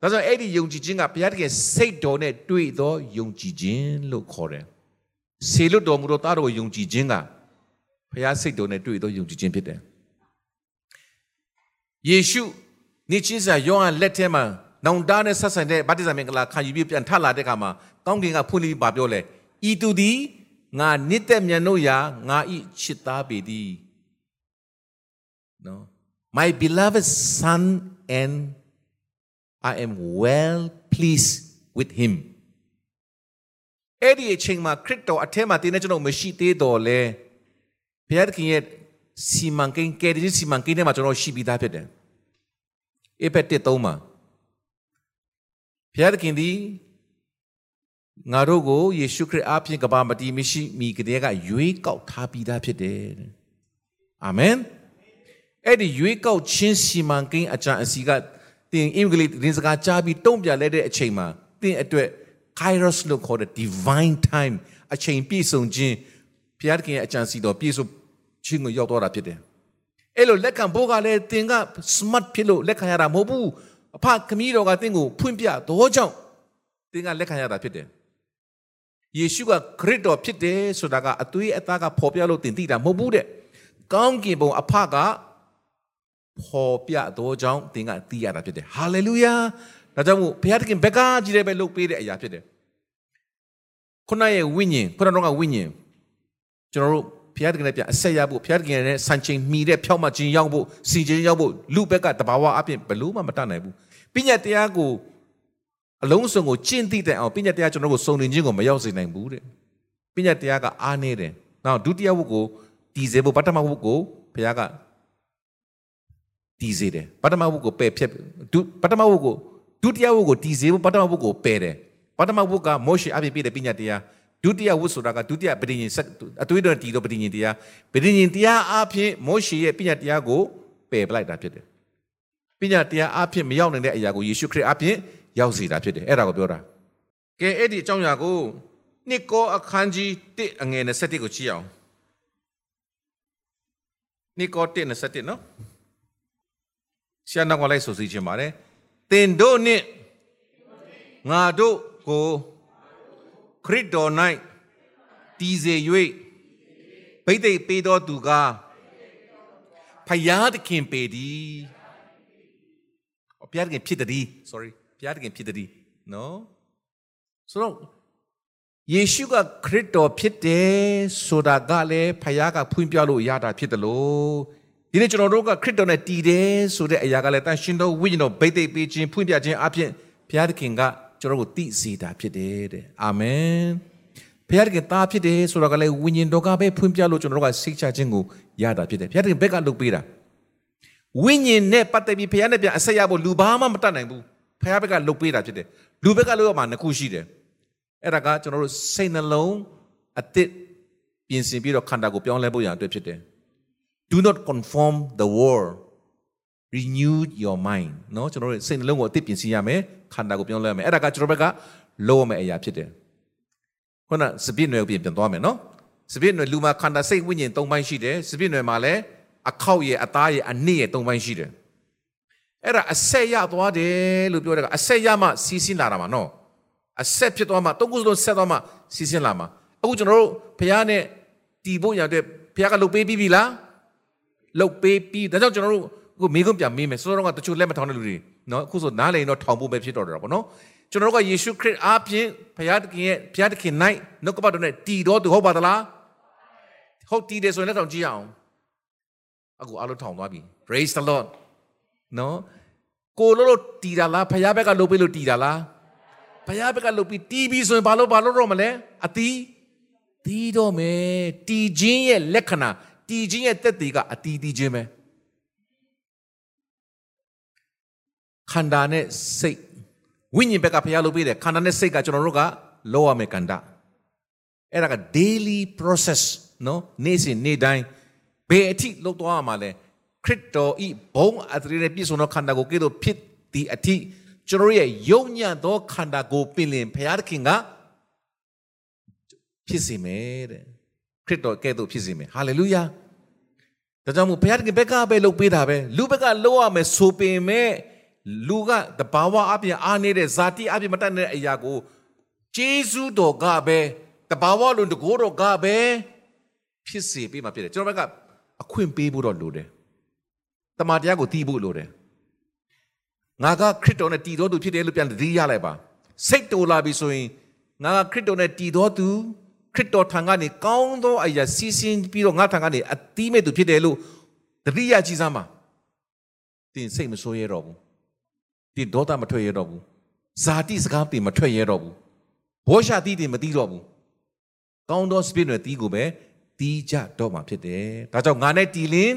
ဒါကြောင့်အဲ့ဒီယုံကြည်ခြင်းကဘုရားတကယ်စိတ်တော်နဲ့တွေ့သောယုံကြည်ခြင်းလို့ခေါ်တယ်။ဆေလွတ်တော်မူသောသားတော်ယုံကြည်ခြင်းကဘုရားစိတ်တော်နဲ့တွေ့သောယုံကြည်ခြင်းဖြစ်တယ်။ ယေရှုနေချင်းစာယောဟန်လက်ထဲမှာနောင်တနဲ့ဆက်ဆိုင်တဲ့ဗတ္တိဇံမင်္ဂလာခံယူပြီးပြန်ထလာတဲ့အခါမှာကောင်းကင်ကဖွင့်ပြီးပါပြောလဲဤသူသည်ငါနှစ်သက်မြတ်လို့ရာငါဤချစ်သားပေသည်နော် my beloved son and I am well pleased with him အဲ့ဒီအချိန်မှာခရစ်တော်အထက်မှာတင်းနေကျွန်တော်မရှိသေးတော့လေဘုရားသခင်ရဲ့စီမံကိန်းကယ်တင်စီမံကိန်းထဲမှာကျွန်တော်ရှိပြီးသားဖြစ်တယ် အေဖက်တစ်သုံးမှာဘုရားသခင်သည်ငါတို့ကိုယေရှုခရစ်အားဖြင့်ကဘာမတီမရှိမိကတဲ့ကရွေးကောက်ထားပြီးသားဖြစ်တယ်အာမင်အဲ့ဒီရွေးကောက်ခြင်းစီမံကိန်းအကြံအစီကတင်အင်္ဂလိပ်ရင်စကားကြားပြီးတုံ့ပြန်လဲတဲ့အချိန်မှာတင်အတွက် kairos လို့ခေါ်တဲ့ divine time အချိန်ပြည့်စုံခြင်းဘုရားသခင်ရဲ့အကြံစီတော်ပြည့်စုံခြင်းကိုရောက်တော့တာဖြစ်တယ်။ အဲ့လိုလက်ခံဖို့ကလည်းတင်က smart ဖြစ်လို့လက်ခံရတာမဟုတ်ဘူး။အဖခမည်းတော်ကတင်ကိုဖွင့်ပြတော့ကြောင့်တင်ကလက်ခံရတာဖြစ်တယ်။ယေရှုကခရစ်တော်ဖြစ်တယ်ဆိုတာကအသွေးအသားကပေါ်ပြလို့တင်သိတာမဟုတ်ဘူးတဲ့။ကောင်းကင်ဘုံအဖကပေါ်ပြတော့ကြောင့်သင်ကသိရတာဖြစ်တယ်ဟာလေလုယာဒါကြောင့်မို့ဘုရားသခင်ဘက်ကကြီးတယ်ပဲလုပ်ပေးတဲ့အရာဖြစ်တယ်ခုနရဲ့ဝိညာဉ်ခုနတော့ကဝိညာဉ်ကျွန်တော်တို့ ဘုရားသခင်နဲ့ပြန်အဆက်ရဖို့ဘုရားသခင်နဲ့ဆန်ချိန်မီတဲ့ဖြောက်မှခြင်းရောက်ဖို့စီခြင်းရောက်ဖို့လူဘက်ကတဘာဝအပြင်ဘလို့မှမတတ်နိုင်ဘူးပညာတရားကိုအလုံးစုံကိုကျင့်သိတဲ့အောင်ပညာတရားကျွန်တော်တို့ကိုစုံလင်ခြင်းကိုမရောက်စေနိုင်ဘူးတဲ့ပညာတရားကအားနေတယ်နောက်ဒုတိယဝုတ်ကိုတည်စေဖို့ပထမဝုတ်ကိုဘုရားကတည်စေတယ်ပထမဝုတ်ကိုပယ်ဖြတ်ဒုပထမဝုတ်ကိုဒုတိယဝုတ်ကိုတည်စေဖို့ပထမဝုတ်ကိုပယ်တယ်ပထမဝုတ်ကမောရှေအပြည့်ပြည့်တဲ့ပညာတရား ဒုတိယဝုတ်ဆိုတာကဒုတိယပဋိညာဉ်အသွေးတော်တည်တော်ပဋိညာဉ်တရားပဋိညာဉ်တရားအဖြစ်မောရှေရဲ့ပညာတရားကိုပယ်ပလိုက်တာဖြစ်တယ်ပညာတရားအဖြစ်မရောက်နိုင်တဲ့အရာကိုယေရှုခရစ်အဖြစ်ရောက်စေတာဖြစ်တယ်အဲ့ဒါကိုပြောတာကဲအဲ့ဒီအကြောင်းအရာကိုနှစ်ကောအခန်းကြီး1အငယ်27ကိုကြည့်အောင်နှစ်ကော1 27နော်ဆရာနောက်ကလိုက်ဆိုစီခြင်းပါတယ်တင်တို့နှင့်ငါတို့ကို ခရစ်တော်၌တည်စေ၍ဗိသိက်ပေးတော်သူကဖယားသခင်ပေသည်ဘုရားသခင်ဖြစ်သည် sorry ဘုရားသခင်ဖြစ်သည်နော်ဆိုတော့ယေရှုကခရစ်တော်ဖြစ်တယ်ဆိုတာကလည်းဖယားကဖွင့်ပြလို့ရတာဖြစ်တယ်လို့ဒီနေ့ကျွန်တော်တို့ကခရစ်တော်နဲ့တည်တယ်ဆိုတဲ့အရာကလည်းတန်ရှင်တော်ဝိညာဉ်တော်ဗိသိက်ပေးခြင်းဖွင့်ပြခြင်းအပြင်ဘုရားသခင်က ကျွန်တော်ကိုသိစေတာဖြစ်တယ်တဲ့အာမင်ဘုရားသခင်သားဖြစ်တယ်ဆိုတော့ကလည်းဝိညာဉ်တော်ကပဲဖွင့်ပြလို့ကျွန်တော်တို့ကစိတ်ချခြင်းကိုရတာဖြစ်တယ်ဘုရားသခင်ဘက်ကလုပ်ပေးတာဝိညာဉ်နဲ့ပတ်သက်ပြီးဘုရားနဲ့ပြန်အဆက်ရဖို့လူဘာမှမတတ်နိုင်ဘူးဘုရားဘက်ကလုပ်ပေးတာဖြစ်တယ်လူဘက်ကလုပ်ရမှာနှစ်ခုရှိတယ်အဲ့ဒါကကျွန်တော်တို့စိတ်နှလုံးအသစ်ပြင်ဆင်ပြီးတော့ခန္ဓာကိုပြောင်းလဲဖို့ရအတွက်ဖြစ်တယ် do not conform the world renew your mind เนาะကျွန်တော်တို့စိတ်နှလုံးကိုအသစ်ပြင်ဆင်ရမယ် ခန္ဓာကိုပြောင်းလဲရမယ်အဲ့ဒါကကျွန်တော်ဘက်ကလုံးဝမယ့်အရာဖြစ်တယ်ခုနစပြည့်နွယ်ပြင်ပြန်သွားမယ်နော်စပြည့်နွယ်လူမှာခန္ဓာစိတ်ဝိညာဉ်၃ပိုင်းရှိတယ်စပြည့်နွယ်မှာလည်းအခောက်ရဲ့အသားရဲ့အနစ်ရဲ့၃ပိုင်းရှိတယ်အဲ့ဒါအဆက်ရသွားတယ်လို့ပြောတဲ့ကအဆက်ရမှစီးဆင်းလာတာမှာနော်အဆက်ဖြစ်သွားမှသုံးခုစလုံးဆက်သွားမှစီးဆင်းလာမှာအခုကျွန်တော်တို့ဘုရားနဲ့တည်ဖို့ရတဲ့ဘုရားကလုတ်ပေးပြီးပြီလားလုတ်ပေးပြီးဒါကြောင့်ကျွန်တော်တို့အခုမိကုံပြန်မေးမယ်စောစောကတချို့လက်မထောင်တဲ့လူတွေ နော်အခုဆိုနားလည်ရင်တော့ထောင်ဖို့ပဲဖြစ်တော့တယ်ပေါ့နော်ကျွန်တော်တို့ကယေရှုခရစ်အားဖြင့်ဘုရားသခင်ရဲ့ဘုရားသခင်၌နှုတ်ကပတ်တော်နဲ့တည်တော်သူဟုတ်ပါသလားဟုတ်တည်တယ်ဆိုရင်လည်းထောင်ကြည့်အောင်အခုအားလုံးထောင်သွားပြီ praise the lord နော်ကိုလို့လို့တီတာလားဖယားဘက်ကလှုပ်ပေးလို့တီတာလားဖယားဘက်ကလှုပ်ပြီးတီးပြီးဆိုရင်ဘာလို့ဘာလို့တော့မလဲအတီးတီးတော့မယ်တီချင်းရဲ့လက္ခဏာတီချင်းရဲ့တက်တီကအတီးတီးချင်းပဲ ခန္ဓာနဲ့စိတ်ဝိညာဉ်ဘက်ကဖျားလို့ပေးတယ်ခန္ဓာနဲ့စိတ်ကကျွန်တော်တို့ကလောရမယ်ကန္တာအဲ့ဒါက daily process နော်နေ့စဉ်နေ့တိုင်းဘယ်အထိလုပ်သွားရမှာလဲခရစ်တော်ဤဘုံအသရေနဲ့ပြည့်စုံသောခန္ဓာကိုကဲ့သို့ဖြစ်သည့်အထိကျွန်တော်ရဲ့ယုံညံ့သောခန္ဓာကိုပင်လင်ဘုရားသခင်ကဖြစ်စေမယ်တဲ့ခရစ်တော်ကဲ့သို့ဖြစ်စေမယ်ဟာလေလုယာဒါကြောင့်မို့ဘုရားသခင်ဘက်ကပဲလုပ်ပေးတာပဲလူဘက်ကလုပ်ရမယ်ဆိုပင်မဲ့ လူကတဘာဝအပြင်အားနေတဲ့ဇာတိအပြင်မတတ်တဲ့အရာကိုဂျေဇုတော်ကပဲတဘာဝလုံးတကိုးတော်ကပဲဖြစ်စေပေးမှာဖြစ်တယ်ကျွန်တော်ဘက်ကအခွင့်ပေးဖို့တော့လိုတယ်တမန်တရားကိုတီးဖို့လိုတယ်ငါကခရစ်တော်နဲ့တည်တော်သူဖြစ်တယ်လို့ပြန်သတိရလိုက်ပါစိတ်တူလာပြီဆိုရင်ငါကခရစ်တော်နဲ့တည်တော်သူခရစ်တော်ထံကနေကောင်းသောအရာစီးဆင်းပြီးတော့ငါထံကနေအသီးမဲ့သူဖြစ်တယ်လို့သတိရကြည့်စမ်းပါတင်စိတ်မဆိုးရတော့ဘူး တင်ဒေါသမထွက်ရတော့ဘူးဇာတိစကားတင်မထွက်ရတော့ဘူးဘောရှာတီးတင်မတီးတော့ဘူးကောင်းသောစပစ်နဲ့တီးကိုပဲတီးကြတော့မှာဖြစ်တယ်ဒါကြောင့်ငါနဲ့တီးလင်း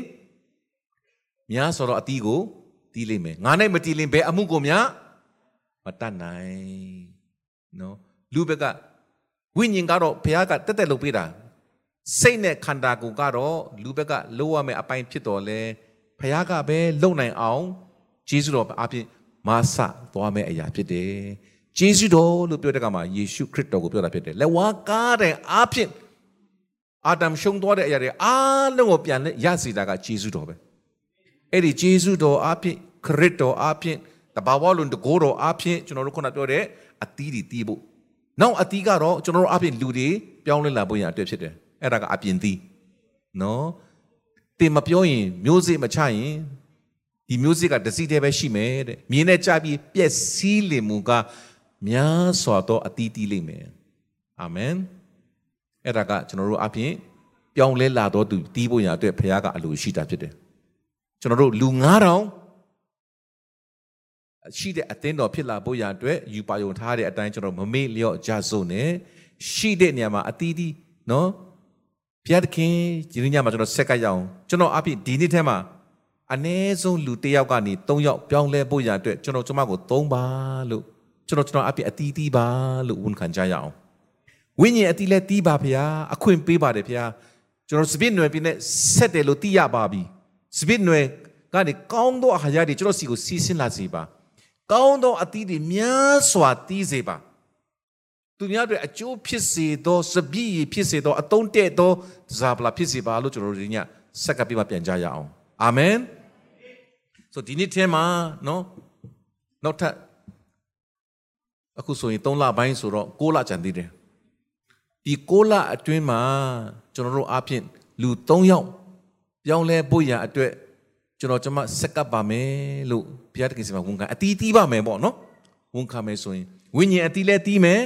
များဆိုတော့အတီးကိုတီးလိမ့်မယ်ငါနဲ့မတီးလင်းဘယ်အမှုကိုများမတတ်နိုင်နော်လူဘက်ကဝိညာဉ်ကတော့ဘုရားကတက်တက်လုပ်ပေးတာစိတ်နဲ့ခန္ဓာကိုယ်ကတော့လူဘက်ကလိုရမယ့်အပိုင်းဖြစ်တော်လဲဘုရားကပဲလုံနိုင်အောင်ဂျေဇုတော်အပြင် မဆသွားမယ့်အရာဖြစ်တယ်ဂျေဇုတော်လို့ပြောတဲ့ကမှာယေရှုခရစ်တော်ကိုပြောတာဖြစ်တယ်လက်ဝါးကားတဲ့အဖြစ်အာဒမ်ရှုံသွားတဲ့အရာတွေအားလုံးကိုပြန်ရစေတာကဂျေဇုတော်ပဲအဲ့ဒီဂျေဇုတော်အဖြစ်ခရစ်တော်အဖြစ်တဘာဝလုံးတကိုးတော်အဖြစ်ကျွန်တော်တို့ခုနပြောတဲ့အသီးတွေတီးဖို့နောက်အတီးကတော့ကျွန်တော်တို့အပြင်လူတွေပြောင်းလဲလာဖို့ရအတွက်ဖြစ်တယ်အဲ့ဒါကအပြင်သီးနော်တင်မပြောရင်မျိုးစေ့မချရင် ဒီမျိုးစေ့ကတစီတည်းပဲရှိမယ်တဲ့မြင်းနဲ့ကြပြီးပြက်စီးလင်မူကများစွာသောအတီးတီးလိမ့်မယ်အာမင်အဲ့ဒါကကျွန်တော်တို့အပြင်ပြောင်းလဲလာတော့သူတီးဖို့ရအတွက်ဘုရားကအလိုရှိတာဖြစ်တယ်ကျွန်တော်တို့လူ9000ရှိတဲ့အသင်းတော်ဖြစ်လာဖို့ရအတွက်ယူပါယုံထားတဲ့အတိုင်းကျွန်တော်မမေ့လျော့ကြစို့နဲ့ရှိတဲ့နေရာမှာအတီးတီးနော်ဘုရားသခင်ဒီနေ့ညမှာကျွန်တော်ဆက်ကရအောင်ကျွန်တော်အပြည့်ဒီနေ့ထဲမှာ အ ਨੇ ဆုံးလူတစ်ယောက်ကနေ၃ယောက်ပြောင်းလဲဖို့ရအတွက်ကျွန်တော်ကျမကို၃ပါလို့ကျွန်တော်ကျွန်တော်အပြည့်အတီးတီးပါလို့ဝန်ခံကြရအောင်ဝိညာဉ်အတီးလဲတီးပါဗျာအခွင့်ပေးပါတယ်ဗျာကျွန်တော်စပစ်နွယ်ပြင်းနဲ့ဆက်တယ်လို့သိရပါပြီစပစ်နွယ်ကနေကောင်းသောအဟာရတွေကျွန်တော်စီကိုစီးဆင်းလာစေပါကောင်းသောအသီးတွေများစွာတီးစေပါသူများတွေအကျိုးဖြစ်စေသောစပြည့်ရဖြစ်စေသောအတုံးတဲ့သောဇာပလာဖြစ်စေပါလို့ကျွန်တော်တို့ဒီညဆက်ကပြမပြန်ကြရအောင်အာမင် ဆိုဒီနေ့ထဲမှာနော်နောက်ထပ်အခုဆိုရင်3လပိုင်းဆိုတော့6လကျန်သေးတယ်ဒီ6လအတွင်းမှာကျွန်တော်တို့အပြင်လူ3ယောက်ပြောင်းလဲဖို့ရန်အတွက်ကျွန်တော်ကျမဆက်ကပ်ပါမယ်လို့ဘုရားတခင်စီမှာဝန်ခံအတီးတီးပါမယ်ပေါ့နော်ဝန်ခံမယ်ဆိုရင်ဝိညာဉ်အတီးလဲတီးမယ်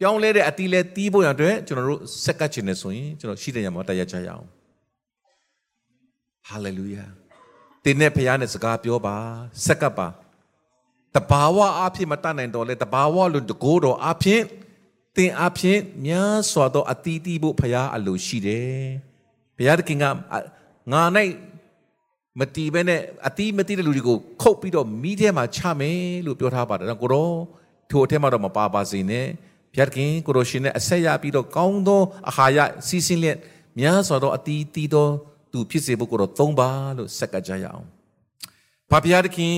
ပြောင်းလဲတဲ့အတီးလဲတီးဖို့ရအတွက်ကျွန်တော်တို့ဆက်ကပ်ခြင်းနဲ့ဆိုရင်ကျွန်တော်ရှိတဲ့ညမှာတရားကြရအောင်ဟာလေလုယာ တင်းနဲ့ဘုရားနဲ့စကားပြောပါဆက်ကပ်ပါတဘာဝအဖြစ်မတတ်နိုင်တော့လေတဘာဝလို့တကိုးတော်အဖြစ်တင်အဖြစ်များစွာသောအတီးတီးဖို့ဘုရားအလိုရှိတယ်ဘုရားသခင်ကငါ၌မတီးပဲနဲ့အတီးမတီးတဲ့လူတွေကိုခုတ်ပြီးတော့မိထဲမှာချမယ်လို့ပြောထားပါတယ်။ကိုရောထိုအထက်မှာတော့မပါပါစေနဲ့။ဘုရားခင်ကိုရောရှင်နဲ့အဆက်ရပြီးတော့ကောင်းသောအာဟာရစီးစင်းလျက်များစွာသောအတီးတီးသော သူဖြစ်စေဖို့ကိုတော့သုံးပါလို့ဆက်ကကြရအောင်။ဘာဘုရားခင်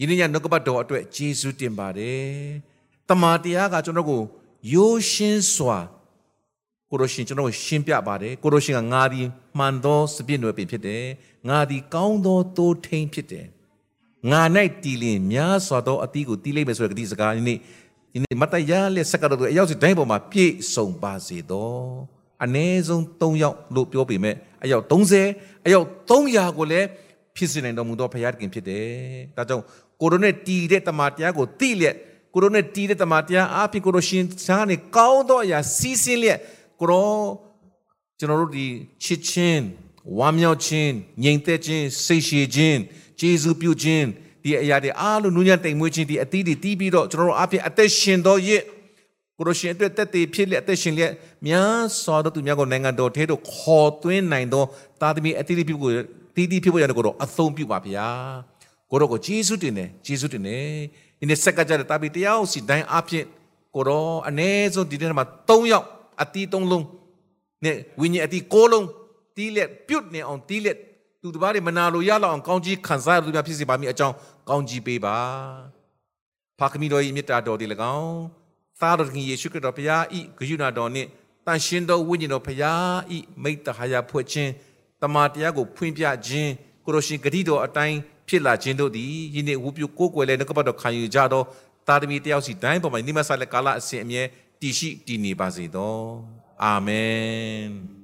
ယနေ့ညနှုတ်ကပတ်တော်အတွက်ယေရှုတင်ပါတယ်။တမန်တရားကကျွန်တော်ကိုရိုးရှင်းစွာကိုရရှင်ကျွန်တော်ရှင်းပြပါတယ်ကိုရရှင်ကငါဒီမှန်သောစပြည့်နွယ်ပင်ဖြစ်တယ်ငါဒီကောင်းသောတိုးထိန်ဖြစ်တယ်ငါ၌တည်လင်များစွာသောအသီးကိုတီးလိုက်မယ်ဆိုတဲ့ဒီစကားဒီနေ့ဒီနေ့မတရလက်ဆက်ကတော့အရောက်စီတိုင်းပေါ်မှာပြည့်စုံပါစေတော့ အ ਨੇ ဆုံး3ယောက်လို့ပြောပေမဲ့အယောက်30အယောက်300ကိုလည်းဖြစ်စေနိုင်တော်မူသောဘုရားသခင်ဖြစ်တယ်ဒါကြောင့်ကိုရိုနဲ့တီးတဲ့တမန်တရားကိုတိလျက်ကိုရိုနဲ့တီးတဲ့တမန်တရားအားဖြင့်ကိုရိုရှင်စားနေကောင်းသောအရာစီးစင်းလျက်ကိုရောကျွန်တော်တို့ဒီချစ်ချင်းဝမ်းမြောက်ခြင်းငြိမ်သက်ခြင်းစိတ်ရှည်ခြင်းကျေးဇူးပြုခြင်းဒီအရာတွေအားလုံးနူးညံ့တိမ်မွေးခြင်းဒီအသီးတွေတီးပြီးတော့ကျွန်တော်တို့အပြင်အသက်ရှင်သောရစ် ကိုရရှင်အတွက်တက်တည်ဖြစ်လက်အသက်ရှင်လက်များစွာသောသူများကိုနိုင်ငံတော်ထဲသို့ခေါ်သွင်းနိုင်သောတာသမီအသီးတွေဖြစ်ကိုတီးတီးဖြစ်ဖို့ရတဲ့ကိုတော့အသုံးပြုပါဗျာကိုတော့ကိုဂျေစုတင်တယ်ဂျေစုတင်တယ်ဒီနေ့ဆက်ကကြတဲ့တာပီတယောက်စီတိုင်းအပြင်ကိုတော့အ ਨੇ ဆုံးဒီနေ့မှာ3ယောက်အတီး3လုံးနဲ့ဝိညာဉ်အတီး6လုံးတီးလက်ပြုတ်နေအောင်တီးလက်သူတစ်ပါးတွေမနာလို့ရလောက်အောင်ကောင်းကြီးခံစားရသူများဖြစ်စေပါမည်အကြောင်းကောင်းကြီးပေးပါဖာခမီတော်၏မေတ္တာတော်ဒီ၎င်း သားတော်ခင်ယေရှုခရစ်တော်ဘုရားဤဂရုဏာတော်နှင့်တန်ရှင်သောဝိညာဉ်တော်ဘုရားဤမိတ္တဟာယဖွဲ့ခြင်းတမန်တရားကိုဖွင့်ပြခြင်းကိုရရှင်ဂတိတော်အတိုင်းဖြစ်လာခြင်းတို့သည်ယနေ့ဝုပြုကိုးကွယ်လဲနှုတ်ကပတ်တော်ခံယူကြသောတာသမီတယောက်စီတိုင်းပေါ်မှာနိမဆာလက်ကာလအစဉ်အမြဲတည်ရှိတည်နေပါစေသောအာမင်